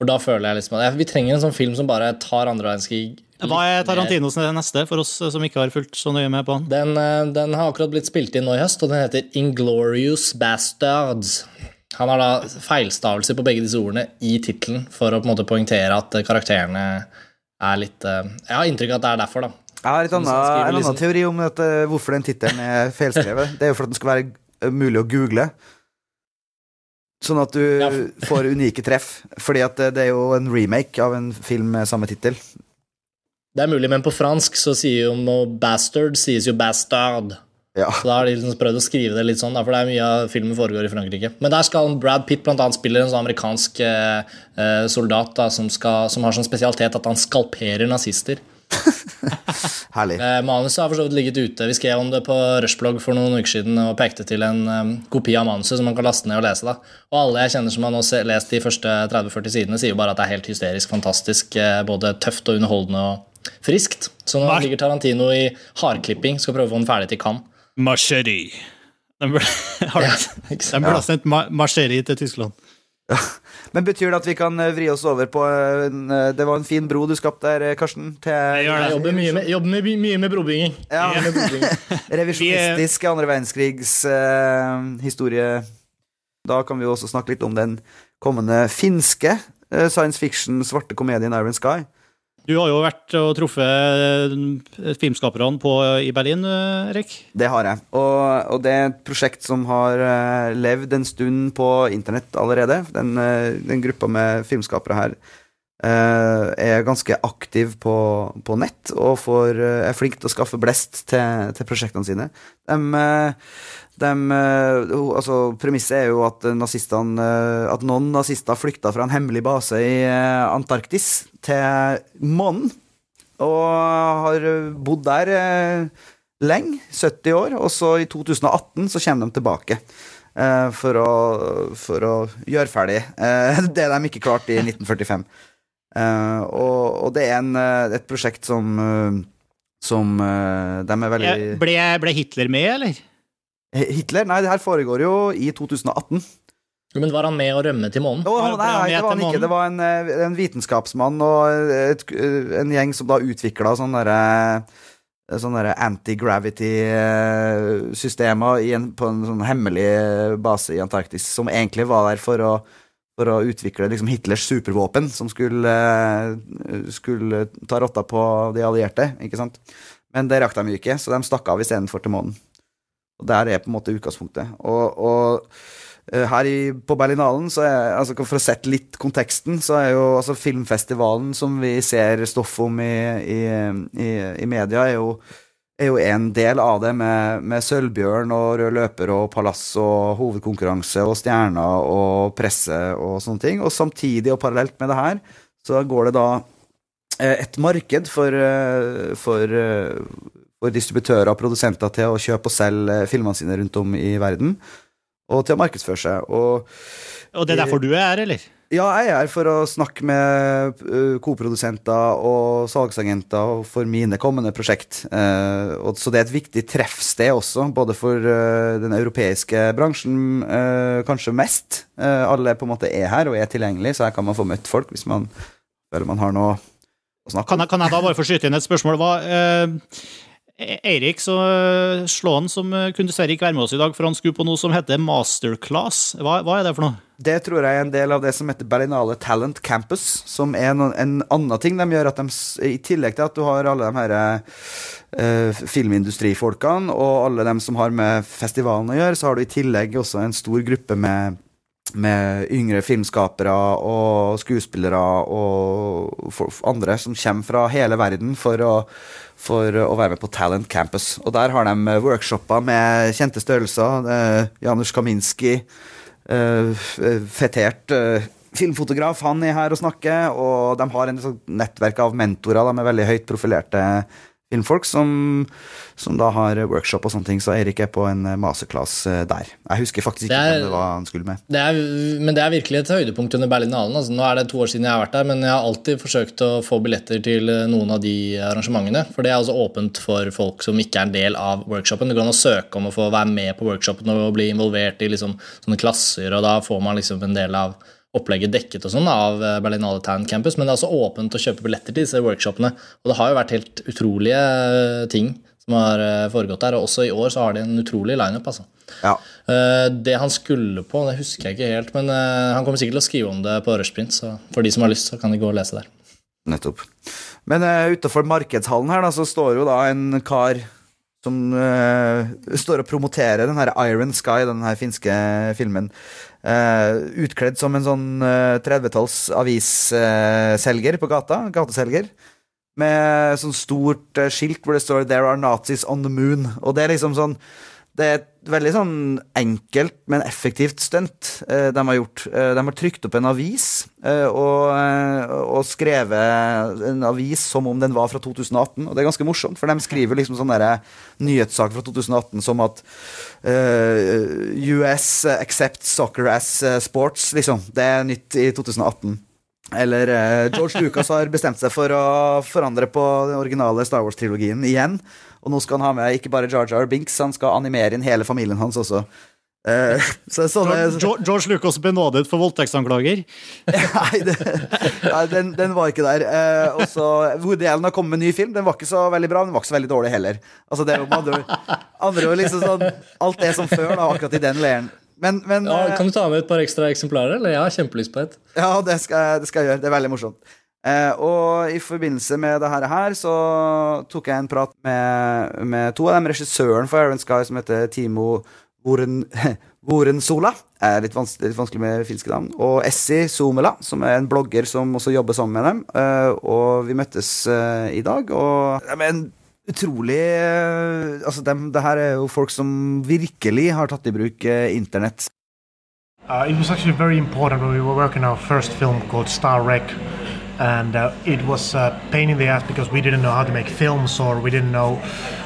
For da føler jeg liksom at jeg- Vi trenger en sånn film som bare tar andre verdenskrig Hva er Tarantinos neste, for oss som ikke har fulgt så nøye med på han? Den, eh, den har akkurat blitt spilt inn nå i høst, og den heter Inglorious Bastards. Han har da feilstavelser på begge disse ordene i tittelen for å på en måte poengtere at eh, karakterene er litt eh, Jeg har inntrykk av at det er derfor, da. jeg har annet, skriver en annen liksom- teori om at, eh, hvorfor den tittelen er feilskrevet. Det er jo for at den skal være eh, mulig å google. Sånn at du får unike treff. Fordi at det, det er jo en remake av en film med samme tittel. Det er mulig, men på fransk så sier jo noe bastard sies jo bastard. Ja. Så da har de liksom prøvd å skrive det litt sånn, for det er mye av filmen foregår i Frankrike. Men der skal Brad Pitt blant annet spille en sånn amerikansk eh, eh, soldat da, som, skal, som har sånn spesialitet at han skalperer nazister. Herlig. Eh, manuset har for så vidt ligget ute. Vi skrev om det på Rushblogg for noen uker siden og pekte til en eh, kopi av manuset som man kan laste ned og lese. da. Og alle jeg kjenner som har nå lest de første 30-40 sidene, sier jo bare at det er helt hysterisk fantastisk, eh, både tøft og underholdende og friskt. Så nå er- ligger Tarantino i hardklipping, skal prøve å få den ferdig til Cannes. Macheri. Den burde, har Ja, den burde ha sendt ma til Tyskland. Men betyr det at vi kan eh, vri oss over på eh, en, eh, Det var en fin bro du skapte der, Karsten. Til Jeg gjør Jeg jobber mye med, jobber med, mye med brobygging. Ja. Mye revisjonistisk andre verdenskrigs uh, historie. Da kan vi jo også snakke litt om den kommende finske uh, science fiction svarte komedien Iron Sky. Du har jo vært og truffet eh, filmskaperne på, i Berlin, eh, Erik. Det har jeg. Og, og det er et prosjekt som har eh, levd en stund på internett allerede. Den, eh, den gruppa med filmskapere her eh, er ganske aktiv på, på nett og får, eh, er flink til å skaffe blest til, til prosjektene sine. De, eh, de, eh, altså, premisset er jo at eh, At noen nazister flykta fra en hemmelig base i eh, Antarktis til månen. Og har bodd der lenge, 70 år, og så i 2018 så kommer de tilbake. for, å, for å gjøre ferdig det de ikke klarte i 1945. Eh, og, og det er en, et prosjekt som som de er veldig Ble, ble Hitler med, eller? Hitler? Nei, det her foregår jo i 2018. Jo, Men var han med å rømme til månen? Var- nei, nei, det var han ikke. Det var en, eh, en vitenskapsmann og et, en gjeng som da utvikla sånne derre Sånne der anti-gravity-systemer på en sånn hemmelig base i Antarktis, som egentlig var der for å, for å utvikle liksom Hitlers supervåpen, som skulle, skulle ta rotta på de allierte, ikke sant? Men det rakk de jo ikke, så de stakk av istedenfor til månen. Og Der er på en måte utgangspunktet. Og, og eh, her i, på Berlinalen, så er, altså for å sette litt konteksten, så er jo altså filmfestivalen som vi ser stoff om i, i, i, i media, er jo, er jo en del av det, med, med Sølvbjørn og Rød løper og Palass og hovedkonkurranse og stjerner og presse og sånne ting. Og samtidig og parallelt med det her, så går det da eh, et marked for, eh, for, for distributører og produsenter til å kjøpe og selge eh, filmene sine rundt om i verden, og til å markedsføre seg. Og Og det er derfor du er her, eller? ja, jeg er her for å snakke med uh, koprodusenter og salgsagenter for mine kommende prosjekt. Eh, så det er et viktig treffsted også, både for eh, den europeiske bransjen, eh, kanskje mest. Eh, alle på en måte er her og er tilgjengelig, så her kan man få møtt folk hvis man føler man har noe å snakke Kan jeg, kan jeg da bare få skyte inn et spørsmål? Hva, eh, Eirik så eh, Slåen som eh, kunne dessverre ikke være med oss i dag, for han skulle på noe som heter masterclass. Hva, hva er det for noe? Det tror jeg er en del av det som heter Berlinale Talent Campus, som er en, en annen ting de gjør. at de, I tillegg til at du har alle de her eh, filmindustrifolkene og alle dem som har med festivalen å gjøre, så har du i tillegg også en stor gruppe med med yngre filmskapere og skuespillere og andre som kommer fra hele verden for å, for å være med på Talent Campus. Og der har de workshopper med kjente størrelser. Eh, Janusz Kaminski, eh, fetert eh, filmfotograf, han er her og snakker. Og de har en sånn nettverk av mentorer, med veldig høyt profilerte filmfolk som, som da har workshop og sånne ting. Så Erik er på en masterclass eh, der. Jeg husker faktisk ikke Det er- hva han skulle med. Det er, men det er virkelig et høydepunkt under Berlinalen. Altså, nå er det to år siden jeg har vært der, men jeg har alltid forsøkt å få billetter til eh, noen av de arrangementene. For det er altså åpent for folk som ikke er en del av workshopen. Det går an å søke om å få være med på workshopen og bli involvert i liksom, sånne klasser, og da får man liksom en del av opplegget dekket og sånn av eh, Berlinale Town Campus, men det er også åpent å kjøpe billetter til disse workshopene. Og det har jo vært helt utrolige eh, ting som har eh, foregått der, og også i år så har de en utrolig lineup, altså. Ja. Det han skulle på, det husker jeg ikke helt, men han kommer sikkert til å skrive om det på Rushprint, så for de som har lyst, så kan de gå og lese der. Nettopp. Men uh, utafor markedshallen her da, så står jo da en kar som uh, står og promoterer den her Iron Sky, den her finske filmen. Eh, utkledd som en sånn uh, 30-talls avisselger på gata. Gateselger. Med sånn stort eh, skilt hvor det står 'There are Nazis on the moon'. Og det er liksom sånn Det er et veldig sånn enkelt, men effektivt stunt eh, de har gjort. Eh, de har trykt opp en avis eh, og, og skrevet en avis som om den var fra 2018. Og det er ganske morsomt, for de skriver liksom sånne nyhetssaker fra 2018 som at eh, US accepts soccer as sports, liksom. Det er nytt i 2018. Eller eh, George Lucas har bestemt seg for å forandre på den originale Star Wars-trilogien igjen. Og nå skal han ha med ikke bare Jar Jar Binks, han skal animere inn hele familien hans også. Uh, så sånne, George, George Lucas benådet for voldtektsanklager. Nei, det, nei den, den var ikke der. Uh, og så Woody Allen har kommet med en ny film. Den var ikke så veldig bra, men den var ikke så veldig dårlig heller. Altså det er jo andre var andre liksom sånn Alt det som før, da, akkurat i den leiren. Men, men Ja, eh, kan du ta med et par ekstra eksemplarer, eller? Jeg har kjempelyst på et. Ja, det skal, det skal jeg gjøre. Det er veldig morsomt. Eh, og i forbindelse med det her, så tok jeg en prat med, med to av dem. Regissøren for Iron Sky, som heter Timo Voren, Vorensola. Er litt, vanskelig, litt vanskelig med finske navn. Og Essi Somela, som er en blogger som også jobber sammen med dem. Eh, og vi møttes eh, i dag, og ja, er en utrolig eh, Altså, dem, det her er jo folk som virkelig har tatt i bruk eh, internett Uh, it was actually very important when we were working our film called Star. And uh, it was a pain in the ass because we didn't know how to make films or we didn't know,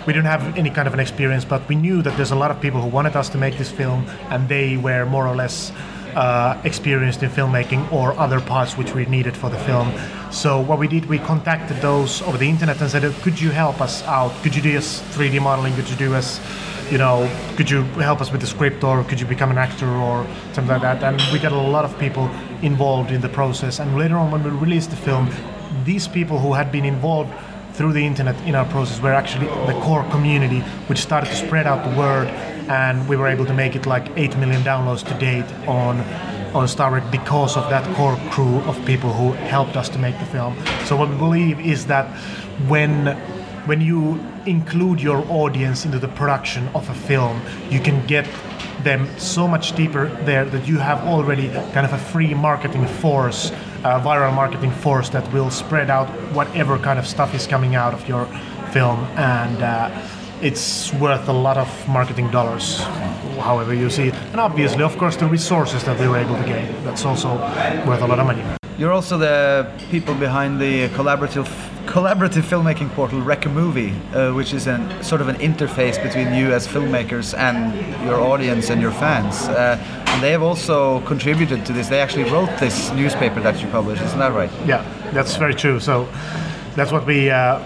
we didn't have any kind of an experience. But we knew that there's a lot of people who wanted us to make this film and they were more or less uh, experienced in filmmaking or other parts which we needed for the film. So what we did, we contacted those over the internet and said, could you help us out? Could you do us 3D modeling? Could you do us you know, could you help us with the script or could you become an actor or something like that? And we got a lot of people involved in the process. And later on, when we released the film, these people who had been involved through the internet in our process were actually the core community, which started to spread out the word. And we were able to make it like 8 million downloads to date on on Star Trek because of that core crew of people who helped us to make the film. So what we believe is that when when you include your audience into the production of a film, you can get them so much deeper there that you have already kind of a free marketing force, a viral marketing force that will spread out whatever kind of stuff is coming out of your film, and uh, it's worth a lot of marketing dollars, however you see it. And obviously, of course, the resources that we were able to gain, that's also worth a lot of money. You're also the people behind the collaborative collaborative filmmaking portal Rec a Movie, uh, which is an sort of an interface between you as filmmakers and your audience and your fans. Uh, and they have also contributed to this. They actually wrote this newspaper that you published. isn't that right? Yeah, that's very true. So that's what we uh,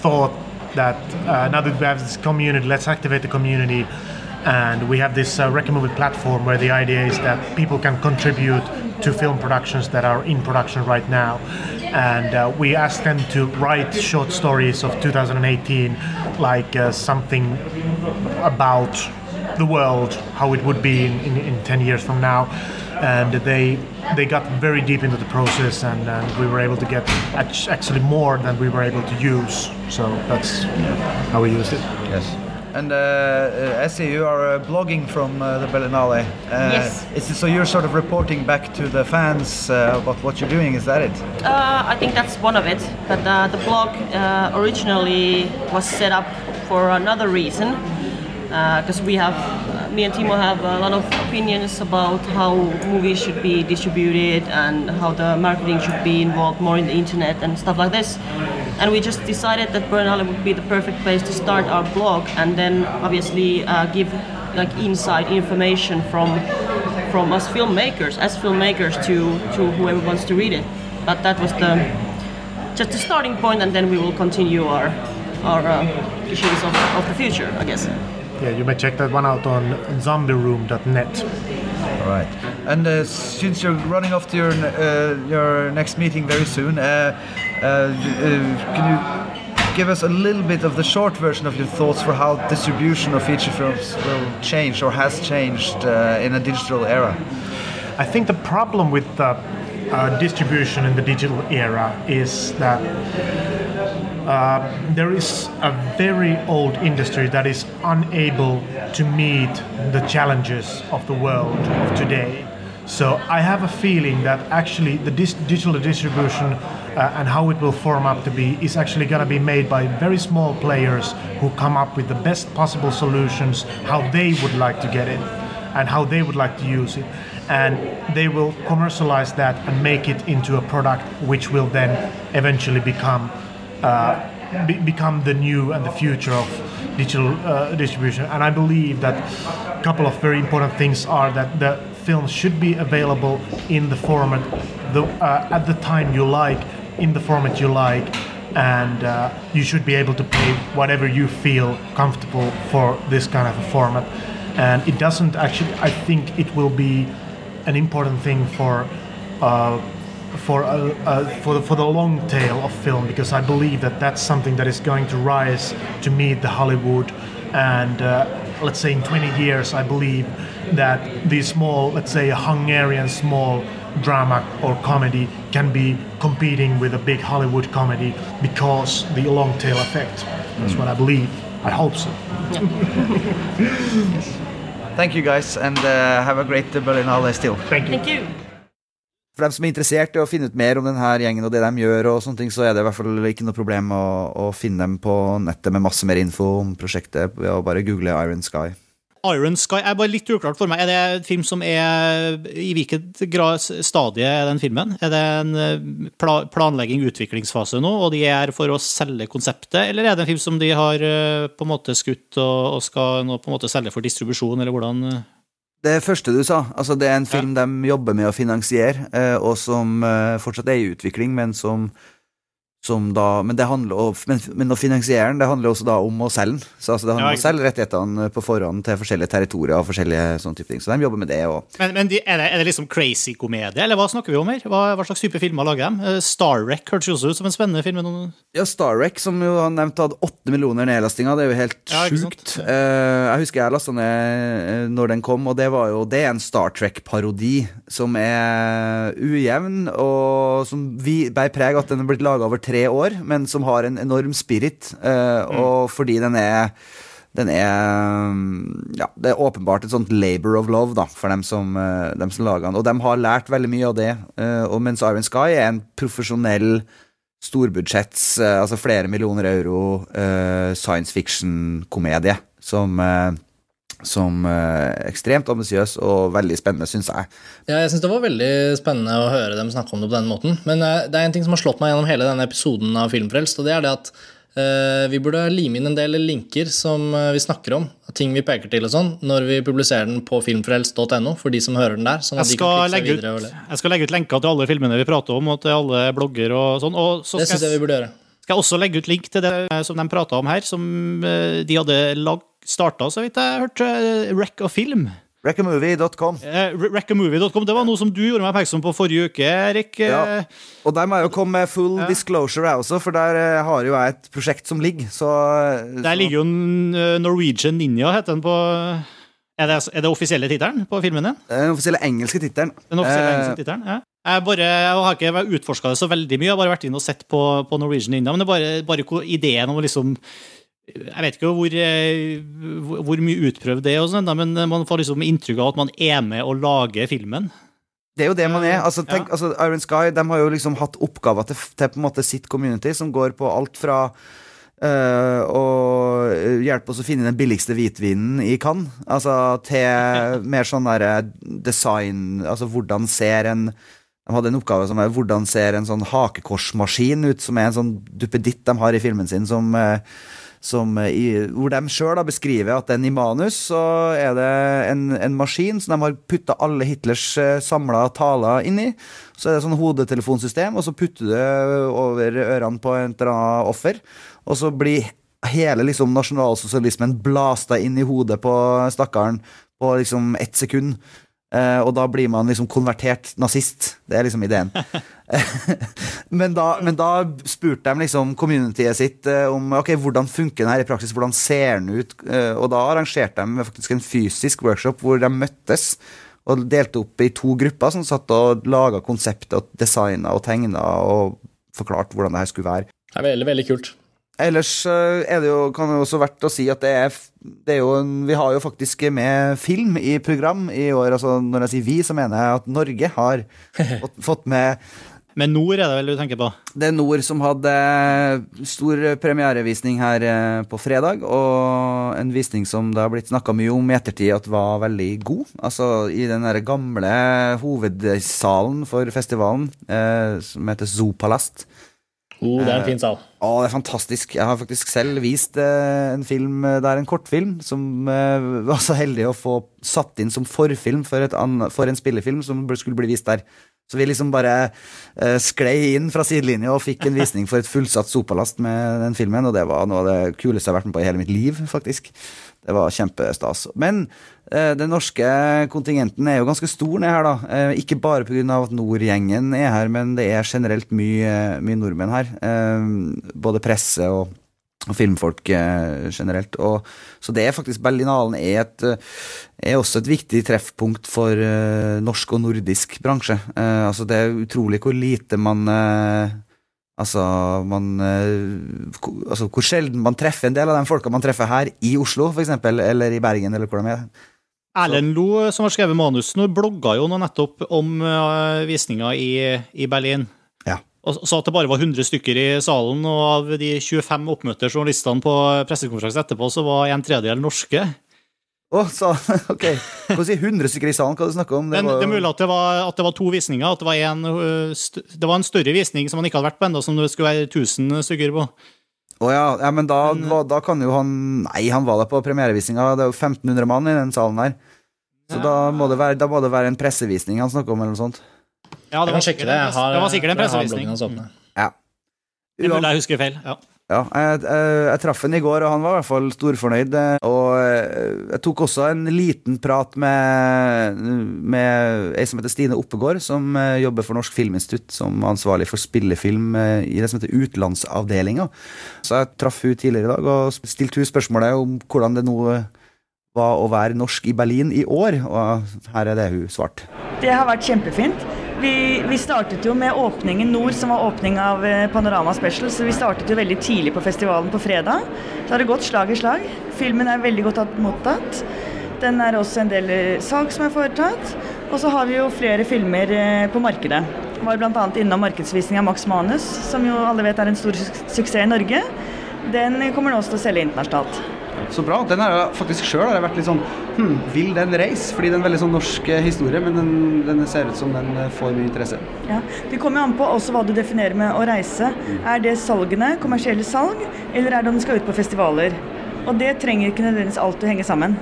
thought that uh, now that we have this community, let's activate the community And we have this uh, Recommove platform where the idea is that people can contribute to film productions that are in production right now. And uh, we ask them to write short stories of 2018, like uh, something about the world, how it would be in, in, in 10 years from now. And they they got very deep into the process, and, and we were able to get actually more than we were able to use. So that's how we used it. Yes. And uh, uh, Essie, you are uh, blogging from uh, the Berlinale. Uh, Yes. Is it, so you're sort of reporting back to the fans uh, about what you're doing, is that it? Uh, I think that's one of it. But uh, the blog uh, originally was set up for another reason. Because we have, uh, me and Timo have a lot of opinions about how movies should be distributed and how the marketing should be involved more in the internet and stuff like this. And we just decided that Berlinale would be the perfect place to start our blog and then obviously uh, give like inside information from from us filmmakers, as filmmakers, to, to whoever wants to read it. But that was the just the starting point, and then we will continue our our uh, issues of, of the future, I guess. Yeah, you may check that one out on zombieroom.net. All right. And uh, since you're running off to your uh, your next meeting very soon, uh, uh, uh, can you give us a little bit of the short version of your thoughts for how distribution of feature films will change or has changed uh, in a digital era? I think the problem with the uh, distribution in the digital era is that uh, there is a very old industry that is unable to meet the challenges of the world of today. So I have a feeling that actually the dis- digital distribution uh, and how it will form up to be is actually going to be made by very small players who come up with the best possible solutions, how they would like to get it and how they would like to use it. And they will commercialize that and make it into a product which will then eventually become uh, be- become the new and the future of digital uh, distribution. And I believe that a couple of very important things are that the films should be available in the format the, uh, at the time you like, in the format you like, and uh, you should be able to pay whatever you feel comfortable for this kind of a format. And it doesn't actually. I think it will be an important thing for uh, for a, uh, for the, for the long tail of film because I believe that that's something that is going to rise to meet the Hollywood. And uh, let's say in 20 years I believe that the small let's say a Hungarian small drama or comedy can be competing with a big Hollywood comedy because the long tail effect. That's what I believe. I hope so. Thank you guys, and uh, have a great Berlinale still. thank you. Thank you. For dem som er interessert i å finne ut mer om denne gjengen og det de gjør, og sånne ting, så er det i hvert fall ikke noe problem å, å finne dem på nettet med masse mer info om prosjektet ved å bare google Iron Sky. Iron Sky er bare litt uklart for meg. Er det en film som er I hvilket stadie er den filmen? Er det en eh, pla planlegging, utviklingsfase nå, og de er for å selge konseptet, eller er det en film som de har eh, på en måte skutt og, skal nå på en måte selge for distribusjon, eller hvordan? Det første du sa, altså det er en film de jobber med å finansiere, eh, og som eh, fortsatt er i utvikling, men som da Men om, men, men å finansiere den, det handler også da om å selge den. Så altså det handler Ja, om å selge rettighetene på forhånd til forskjellige territorier og forskjellige sånne type ting. Så de jobber med det. også Men, men de, er, det, er det liksom crazy komedie, eller hva snakker vi om her? Hva, hva slags type filmer lager de? Eh, Starwreck hørtes jo også ut som en spennende film. Ja, Starwreck, som jo han nevnte hadde åtte millioner nedlastinger, det er jo helt Ja, sjukt. Eh, jeg husker jeg lasta ned eh, når den kom, og det var jo Det er en Star Trek-parodi som er ujevn, og som vi bærer preg at den er blitt laga over tre år, men som har en enorm spirit, eh, og fordi den er den er mm, Ja, det er åpenbart et sånt labor of love da, for dem som, eh, dem som lager den. Og de har lært veldig mye av det. eh, og mens Iron Sky er en profesjonell storbudsjetts, altså flere millioner euro, science fiction-komedie som som eh, ekstremt ambisiøs og veldig spennende, syns jeg. Ja, jeg syns det var veldig spennende å høre dem snakke om det på den måten. Men eh, det er en ting som har slått meg gjennom hele denne episoden av Filmfrelst, og det er det at eh, vi burde lime inn en del linker som eh, vi snakker om, ting vi peker til og sånn, når vi publiserer den på filmfrelst.no, for de som hører den der. Sånn at Jeg de kan skal, legge ut, jeg skal legge ut lenker til alle filmene vi prater om, og til alle blogger og sånn. Og så Det syns jeg vi burde gjøre. skal jeg også legge ut link til det som de prata om her, som eh, de hadde lag, starta, så vidt jeg hørte, Wreck of Film. Reckamovie.com. Eh, Reckamovie.com. Det var noe som du gjorde meg oppmerksom på forrige uke, Erik. Ja. Eh, Og der må jeg jo komme med full disclosure, jeg også, for der eh, har jo jeg et prosjekt som ligger. Så, Der ligger jo Norwegian Ninja, heter den på Er det, er det offisielle tittelen på filmen din? Den offisielle engelske tittelen. Den offisielle Eh, engelske tittelen? Ja. Jeg, bare, jeg har ikke utforska det så veldig mye, jeg har bare vært inn og sett på, på Norwegian Ninja. Men det er bare, bare ideen om å liksom Jeg vet ikke hvor, eh, hvor hvor mye utprøvd det er, og sånn, men man får liksom inntrykk av at man er med og lager filmen. Det er jo det man er. Altså, tenk, Ja. altså, Iron Sky de har jo liksom hatt oppgaver til, til på en måte sitt community, som går på alt fra øh, å hjelpe oss å finne den billigste hvitvinen i Cannes, altså til mer sånn derre design Altså hvordan ser en De hadde en oppgave som er hvordan ser en sånn hakekorsmaskin ut, som er en sånn duppeditt de har i filmen sin, som eh, som eh, i, hvor de sjøl beskriver at den i manus så er det en, en maskin som de har putta alle Hitlers uh, samla taler inn i. Så er det sånn hodetelefonsystem, og så putter du det over ørene på et eller annet offer. Og så blir hele liksom nasjonalsosialismen blasta inn i hodet på stakkaren på liksom ett sekund. Eh, og da blir man liksom konvertert nazist. Det er liksom ideen. men, da, men da spurte de liksom communityet sitt eh, om ok, hvordan funker den her i praksis, hvordan ser den ut? Eh, og da arrangerte de faktisk en fysisk workshop hvor de møttes og delte opp i to grupper som satt og laga konseptet og designa og tegna og forklarte hvordan det her skulle være. Det er veldig, veldig kult. Ellers eh, er det jo, kan det også verdt å si at det er, det er jo en, Vi har jo faktisk med film i program i år. altså Når jeg sier vi, så mener jeg at Norge har fått, fått med Men Nord er det vel du tenker på? Det er Nord som hadde stor premierevisning her eh, på fredag, og en visning som det har blitt snakka mye om i ettertid at var veldig god. Altså i den gamle hovedsalen for festivalen, eh, som heter Zoopalast. Oh, det er en fin sal. Å, det er fantastisk. Jeg har faktisk selv vist eh, en film det er en kortfilm, som eh, var så heldig å få satt inn som forfilm for, annet, for en spillefilm som skulle bli vist der. Så vi liksom bare uh, sklei inn fra sidelinja og fikk en visning for et fullsatt sopalast med den filmen, og det var noe av det kuleste jeg har vært med på i hele mitt liv, faktisk. Det var kjempestas. Men uh, den norske kontingenten er jo ganske stor ned her, da. Uh, ikke bare pga. at Nordgjengen er her, men det er generelt mye, mye nordmenn her. Både presse og, og filmfolk eh, generelt. Og, så det er faktisk Berlinalen er, eh, er også et viktig treffpunkt for eh, norsk og nordisk bransje. Eh, altså det er utrolig hvor lite man eh, Altså, man, altså hvor sjelden man treffer en del av de folka man treffer her i Oslo, eksempel, eller i Bergen, eller hvor de er. Erlend Lo, som har skrevet manus nå, blogga jo nå nettopp om uh, visninga i, i Berlin. Ja. Og sa at det bare var 100 stykker i salen, og av de 25 oppmøtte journalistene på pressekonferansen etterpå, så var en tredjedel norske. Oh, så, ok. Hva si 100 stykker i salen, hva du snakker om? Men var- det er mulig at det var, at det var to visninger. At det var, en, det var en større visning som han ikke hadde vært på ennå, som det skulle være 1000 stykker på. Å ja, ja, men da, var- da kan jo han Nei, han var der på premierevisninga. Det er jo 1500 mann i den salen her. Så da, må det være, da må det være en pressevisning han snakker om, eller noe sånt. Ja, Jeg kan sjekke det. Jeg har, det var sikkert en pressevisning. hans. Ja. Det er mulig jeg husker feil. Ja. Ja, jeg, jeg, jeg traff han i går, og han var i hvert fall storfornøyd. eh, Og eh, jeg tok også en liten prat med, med ei som heter Stine Oppegård, som eh, jobber for Norsk Filminstitutt som ansvarlig for spillefilm i det som heter Utenlandsavdelinga. Så jeg traff hun tidligere i dag og stilte hun spørsmålet om hvordan det nå var å være norsk i Berlin i år, og her er det hun svarte. Det har vært kjempefint. Vi, vi startet jo med åpningen Nord, som var åpning av eh, Panorama Special. Så vi startet jo veldig tidlig på festivalen på fredag. Så har det gått slag i slag. Filmen er veldig godt tatt- mottatt. Den er også en del eh, salg som er foretatt. Og så har vi jo flere filmer eh, på markedet. Var bl.a. innom markedsvisning av Max Manus, som jo alle vet er en stor su- suksess i Norge. Den kommer nå også til å selge internasjonalt. Så bra. Den har jeg faktisk sjøl vært litt sånn hm, Vil den reise? Fordi det er en veldig sånn norsk eh, historie, men den, den ser ut som den eh, får mye interesse. Ja, Det kommer jo an på også hva du definerer med å reise. Er det salgene, kommersielle salg, eller er det om du skal ut på festivaler? Og det trenger ikke nødvendigvis alltid henge sammen.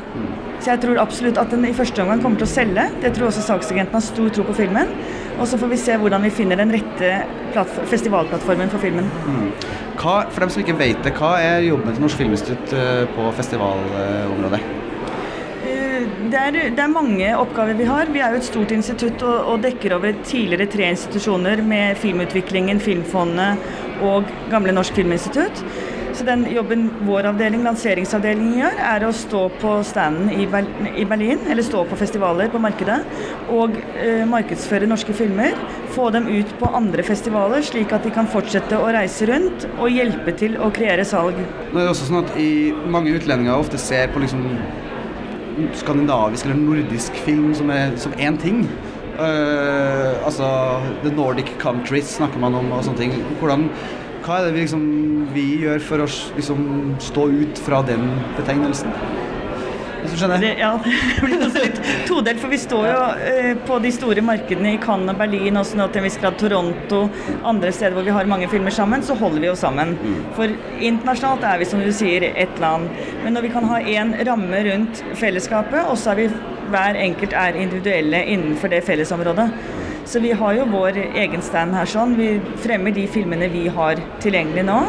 Så jeg tror absolutt at den i første omgang kommer til å selge. Det tror også saksagenten har stor tro på filmen. Og så får vi se hvordan vi finner den rette festivalplattformen for filmen. Hva, for dem som ikke vet det, hva er jobben til Norsk Filminstitutt eh, på festivalområdet? Eh, Det er, det er mange oppgaver vi har. Vi er jo et stort institutt og, og dekker over tidligere tre institusjoner med Filmutviklingen, Filmfondet og Gamle Norsk Filminstitutt. Så den jobben vår avdeling, lanseringsavdelingen, gjør, er å stå på standen i, Berlin, eller stå på festivaler på markedet, og eh, markedsføre norske filmer. Få dem ut på andre festivaler, slik at de kan fortsette å reise rundt og hjelpe til å kreere salg. Nå er det også sånn at mange utlendinger ofte ser på liksom skandinavisk eller nordisk film som er som én ting. Uh, altså The Nordic Countries snakker man om og sånne ting. Hvordan, hva er det vi, liksom, vi gjør for å liksom, stå ut fra den betegnelsen? Hvis du skjønner? Det, ja, det blir også litt todelt, for vi står jo eh, på de store markedene i Cannes og Berlin, også nå til en viss grad Toronto, andre steder hvor vi har mange filmer sammen, så holder vi oss sammen. For internasjonalt er vi, som du sier, ett land. Men når vi kan ha én ramme rundt fellesskapet, og så er vi hver enkelt er individuelle innenfor det fellesområdet. Så vi har jo vår egen stand her sånn. Vi fremmer de filmene vi har tilgjengelig nå,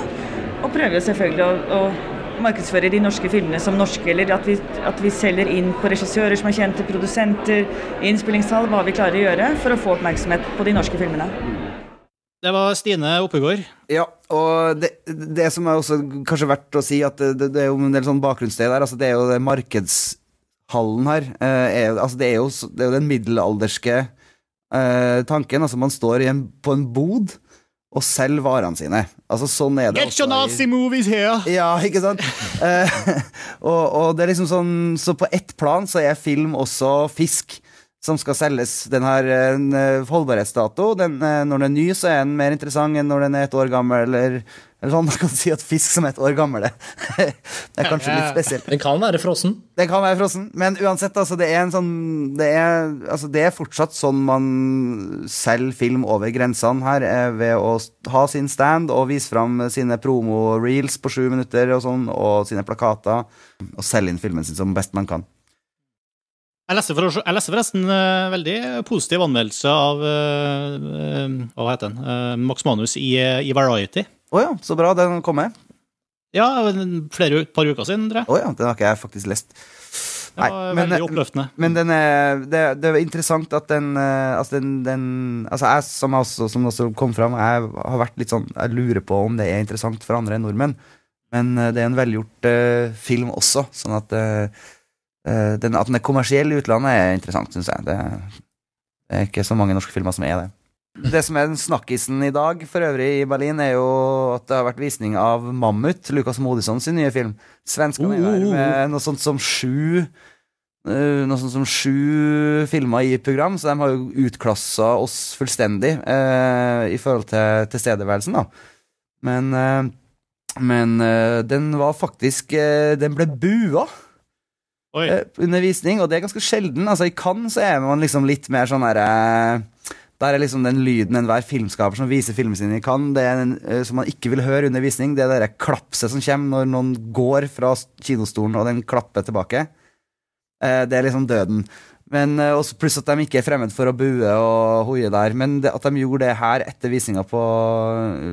og prøver selvfølgelig å, å markedsføre de norske filmene som norske, eller at vi, at vi selger inn på regissører som er kjente, produsenter, innspillingstall, hva vi klarer å gjøre for å få oppmerksomhet på de norske filmene. Det var Stine Oppegård. Ja, og det, det som er også kanskje verdt å si, at det, det er jo en del sånn bakgrunnssted der. Altså det er jo det markedshallen her. eh, Er, altså det, er jo, det er jo den middelalderske eh, tanken. Altså man står i en, på en bod og selger varene sine. Altså sånn er det Get your Nazi movies here! ja, ikke sant? Eh, og, og det er liksom sånn Så på ett plan så er film også fisk som skal selges. Den har en eh, holdbarhetsdato. Den, når den er ny, så er den mer interessant enn når den er et år gammel. Eller, eller sånn, man kan si at fisk som er et år gammel, det er kanskje litt spesielt. Den kan være frossen. Den kan være frossen, men uansett, altså, det er en sånn det er, altså, det er fortsatt sånn man selger film over grensene her, eh, ved å ha sin stand og vise fram sine promo-reels på sju minutter og sånn, og sine plakater, og selge inn filmen sin som best man kan. Jeg leste, for, jeg leste forresten uh, veldig positiv anmeldelse av uh, uh, Hva heter den? Max Manus i, i Variety. Å ja, så bra, den kom med. Ja, flere, par uker siden, tror jeg. Å ja, den har ikke jeg faktisk lest. Det var veldig oppløftende. Men den er, det, det er interessant at den eh, Altså, den, den altså jeg som, også, som også kom fram, jeg har vært litt sånn Jeg lurer på om det er interessant for andre enn nordmenn. Men eh, det er en velgjort uh, film også, sånn at eh, den, At den er kommersiell i utlandet, er interessant, syns jeg. Det, det er ikke så mange norske filmer som er det. Det som er den snakkisen i dag for øvrig i Berlin, er jo at det har vært visning av Mammut, Lukas Modisson sin nye film. Svenskene er der med noe sånt som sju eh, Noe sånt som sju filmer i program, så de har jo utklassa oss fullstendig eh, i forhold til tilstedeværelsen, da. Men, eh, men eh, den var faktisk eh, Den ble bua eh, under visning, og det er ganske sjelden. Altså, I Cannes så er man liksom litt mer sånn herre Der er liksom den lyden enhver filmskaper som viser filmen sin kan. Det er den, eh, som man ikke vil høre under visning. Det er det klapset som kommer når noen går fra kinostolen, og den klapper tilbake. Eh, det er liksom døden. Men eh, også Pluss at de ikke er fremmed for å bue og hoie der. Men det, at de gjorde det her etter visninga på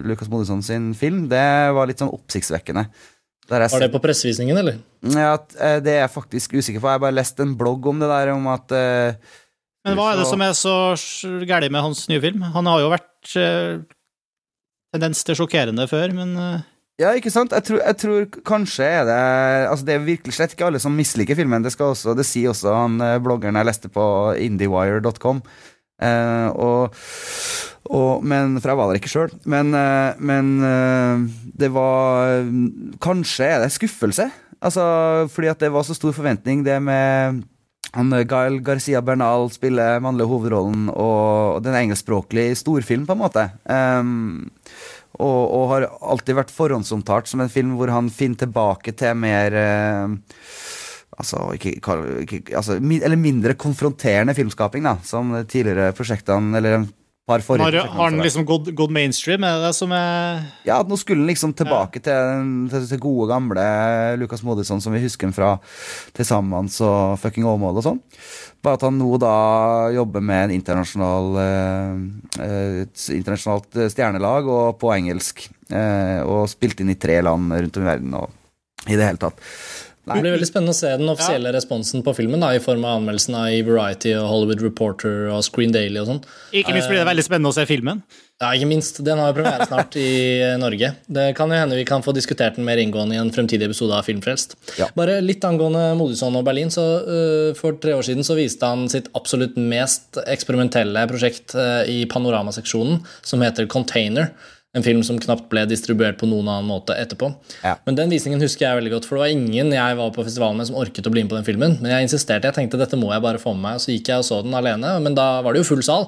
Lucas Modisson sin film, det var litt sånn oppsiktsvekkende. Var det på pressevisningen, eller? ja, det er jeg faktisk usikker på. Jeg har bare lest en blogg om det der, om at eh, Men hva er det som er så galt med hans nye film? Han har jo vært eh, tendens til sjokkerende før, men eh, Ja, ikke sant? Jeg tror, jeg tror kanskje er det Altså, det er virkelig slett ikke alle som misliker filmen. Det, skal også, det sier også han eh, bloggeren jeg leste på indiewire.com. Eh, og, og, men, for jeg var der ikke sjøl. Men, eh, men det var Kanskje er det skuffelse. Altså, fordi at det var så stor forventning, det med han eh, Gael Garcia Bernal spiller mannlig hovedrollen, og, den er engelskspråklig storfilm, på en måte. Um, og, og har alltid vært forhåndsomtalt som en film hvor han finner tilbake til mer uh, Altså, ikke, ikke, altså Eller mindre konfronterende filmskaping, da, som tidligere prosjektene, eller forrige Har, har den liksom gått, gått mainstream? Er det det som er Ja, nå skulle den liksom tilbake til, til, til gode, gamle Lukas Modisson, som vi husker fra Til sammen og Fucking Åmål og sånn. Bare at han nå da jobber med en internasjonal eh, eh, et internasjonalt stjernelag og på engelsk. Eh, og spilt inn i tre land rundt om i verden og i det hele tatt. Det blir veldig spennende å se den offisielle responsen på filmen, da, i form av anmeldelsene i Variety og Hollywood Reporter og Screen Daily og sånn. Ikke minst blir det veldig spennende å se filmen. Ja, ikke minst. Den har jo premiere snart i Norge. Det kan jo hende vi kan få diskutert den mer inngående i en fremtidig episode av Filmfrelst. Ja. Bare litt angående Modusson og Berlin. så uh, For tre år siden så viste han sitt absolutt mest eksperimentelle prosjekt uh, i panoramaseksjonen, som heter Container. En film som knapt ble distribuert på noen annen måte etterpå. Ja. Men den visningen husker jeg veldig godt, for det var ingen jeg var på festivalen med som orket å bli med på den filmen. Men jeg insisterte, jeg tenkte dette må jeg bare få med meg, og så gikk jeg og så den alene. Men da var det jo full sal.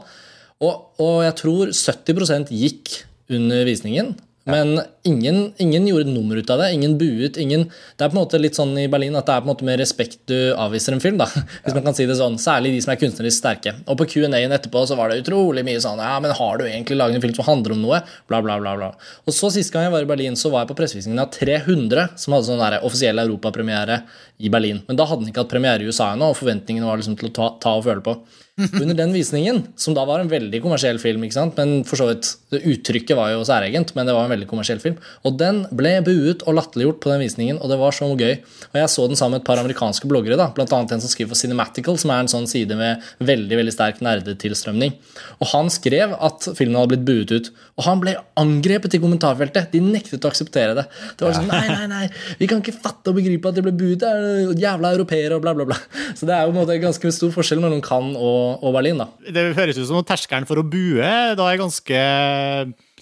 Og, og jeg tror 70% gikk under visningen. Men ingen, ingen gjorde nummer ut av det. Ingen buet. ingen Det er på en måte litt sånn i Berlin at det er på en måte med respekt du avviser en film. da, Hvis man kan si det sånn. Særlig de som er kunstnerisk sterke. Og på Q&A-en etterpå så var det utrolig mye sånn Ja, men har du egentlig laget en film som handler om noe? Bla, bla, bla. bla. Og så Sist gang jeg var i Berlin, så var jeg på pressevisningen av 300 som hadde sånn der offisiell europapremiere i Berlin. Men da hadde den ikke hatt premiere i USA ennå, og forventningene var liksom til å ta, ta og føle på. Under den visningen, som da var en veldig kommersiell film, ikke sant? men for så vidt Uttrykket var jo særegent, men det var en veldig kommersiell film. Og den ble buet og latterliggjort på den visningen, og det var så gøy. Og jeg så den sammen med et par amerikanske bloggere, da, annet en som skriver for Cinematical, som er en sånn side med veldig veldig sterk nerdetilstrømning. Og han skrev at filmen hadde blitt buet ut, og han ble angrepet i kommentarfeltet. De nektet å akseptere det. Det var sånn Nei, nei, nei, vi kan ikke fatte og begripe at det ble buet. Det er jævla europeere og bla, bla, bla. Så det er jo en måte ganske stor forskjell mellom Cannes og, og Berlin, da. Det høres ut som at terskelen for å bue da er ganske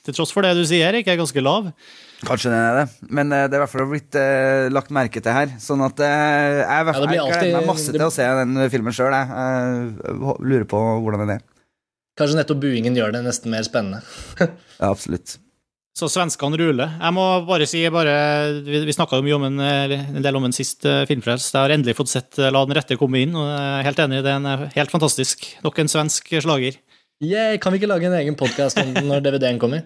Til tross for det du sier, ikke er ganske lav. Kanskje den er det, men eh, det er i hvert fall blitt uh, lagt merke til her. Sånn at uh, jeg, Ja, det fall- jeg gleder meg masse det- til å se den filmen sjøl. Jeg. uh, lurer på hvordan den er. Kanskje nettopp buingen gjør det nesten mer spennende. Ja, absolutt. Så svenskene ruler. Jeg må bare si bare, Vi, vi snakka jo mye om en, en del om en sist uh, filmfrelst. Jeg har endelig fått sett eh, La den rette komme inn, og jeg er helt enig. Den er helt fantastisk. Nok en svensk slager. Yeah, kan vi ikke lage en egen podkast om den når DVD-en kommer?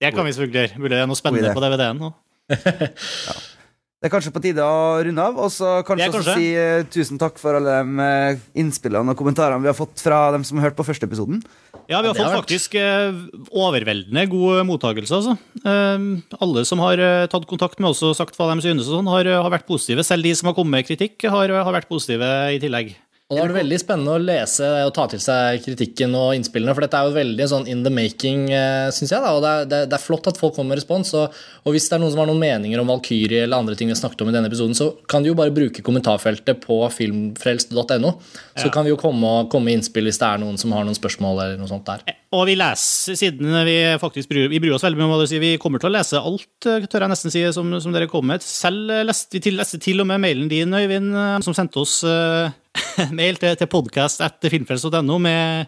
Det kan vi selvfølgelig gjøre. Mulig det er noe spennende på DVD-en nå. Det er kanskje på tide å runde av, og så kanskje, kanskje. si uh, tusen takk for alle de uh, innspillene og kommentarene vi har fått fra dem som har hørt på første episoden. Ja, vi har Ja, fått har faktisk uh, overveldende god mottakelse, altså. Eh, alle som har eh, tatt kontakt med oss og sagt hva de synes, og sånn, har, har vært positive. Selv de som har kommet med kritikk, har, har vært positive i tillegg. Og det har vært veldig spennende å lese og ta til seg kritikken og innspillene, for dette er jo veldig sånn in the making, syns jeg. da, og det er, det, er, flott at folk kommer med respons. Og, og hvis det er noen som har noen meninger om Valkyrie eller andre ting vi har snakket om i denne episoden, så kan de jo bare bruke kommentarfeltet på filmfrelst.no. Så kan vi jo komme, med innspill hvis det er noen som har noen spørsmål eller noe sånt der. Og vi leser, siden vi faktisk bryr, vi bryr oss veldig om hva du sier, vi kommer til å lese alt, eh, tør jeg nesten si, som, som dere kom med. Selv eh, leste vi til, leste til og med mailen din, Øyvind, eh, som sendte oss eh, mail til, til podcast.filmfrelst.no med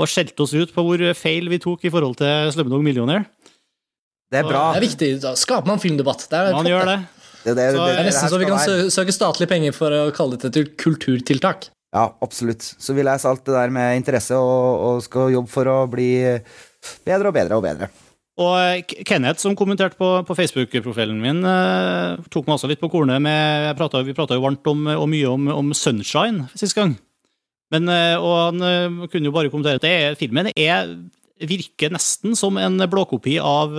å skjelte oss ut på hvor feil vi tok i forhold til Slumdog Millionaire. Det er bra. Det er viktig. Da skaper man filmdebatt. Det er, Man gjør det. det. Det, det, Så- det, Det er nesten så vi kan være. søke statlige penger for å kalle dette et kulturtiltak. Ja, absolutt. Så vi leser alt det der med interesse og, og skal jobbe for å bli bedre og bedre og bedre. Og eh, Kenneth, som kommenterte på, på Facebook-profilen min, eh, tok meg også litt på kornet. Med, pratet, vi prata jo varmt om, og mye om, om Sunshine sist gang. Men, eh, og han eh, kunne jo bare kommentere at det filmen er, virker nesten som en blåkopi av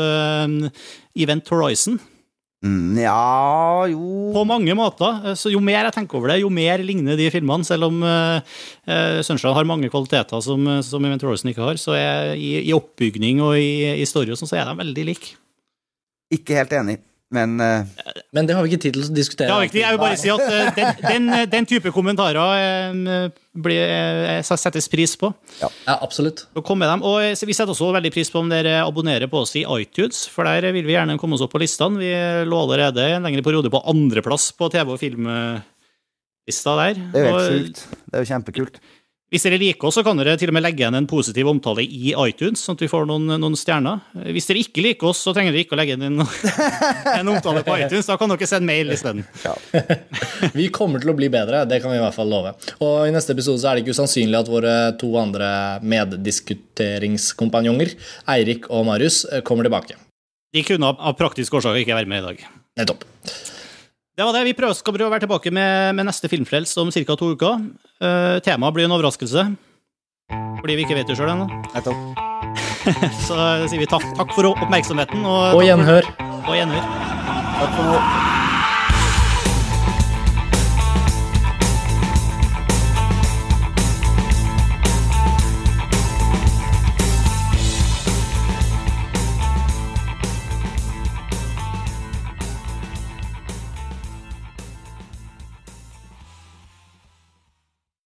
Event Horizon. Mm, ja, jo På mange måter. Eh, Så jo mer jeg tenker over det, jo mer ligner de filmene. Selv om eh, Sunshine har mange kvaliteter som, som Event ikke har, så er, i, i oppbygning og i, i story og sånn, så er de veldig like. Ikke helt enig, men uh, Men det har vi ikke tid til å diskutere. Det har vi ikke. Jeg vil bare si at uh, den, den, den type kommentarer uh, blir, eh, settes pris på. Ja, absolutt. Så kom med dem. Og eh, vi setter også veldig pris på om dere abonnerer på oss i iTunes, for der vil vi gjerne komme oss opp på listene. Vi lå allerede en lengre periode på andreplass på TV- og filmlista der. det er jo Og helt sjukt. Det er jo kjempekult. Hvis dere liker oss, så kan dere til og med legge igjen en positiv omtale i iTunes, sånn at vi får noen, noen stjerner. Hvis dere ikke liker oss, så trenger dere ikke å legge inn en, en omtale på iTunes. Da kan dere sende mail isteden. Vi kommer til å bli bedre, det kan vi i hvert fall love. Og i neste episode så er det ikke usannsynlig at våre to andre meddiskuteringskompanjonger, Eirik og Marius, kommer tilbake. De kunne av praktiske årsaker ikke være med i dag. Nettopp. Det var det. Vi prøver, skal prøve å være tilbake med, med neste Filmfrelst om ca. to uker. Uh, temaet blir en overraskelse. Fordi vi ikke vet det sjøl ennå. Nettopp. Så sier vi takk, takk for oppmerksomheten. Og, Og gjenhør. og gjenhør. Takk for nå.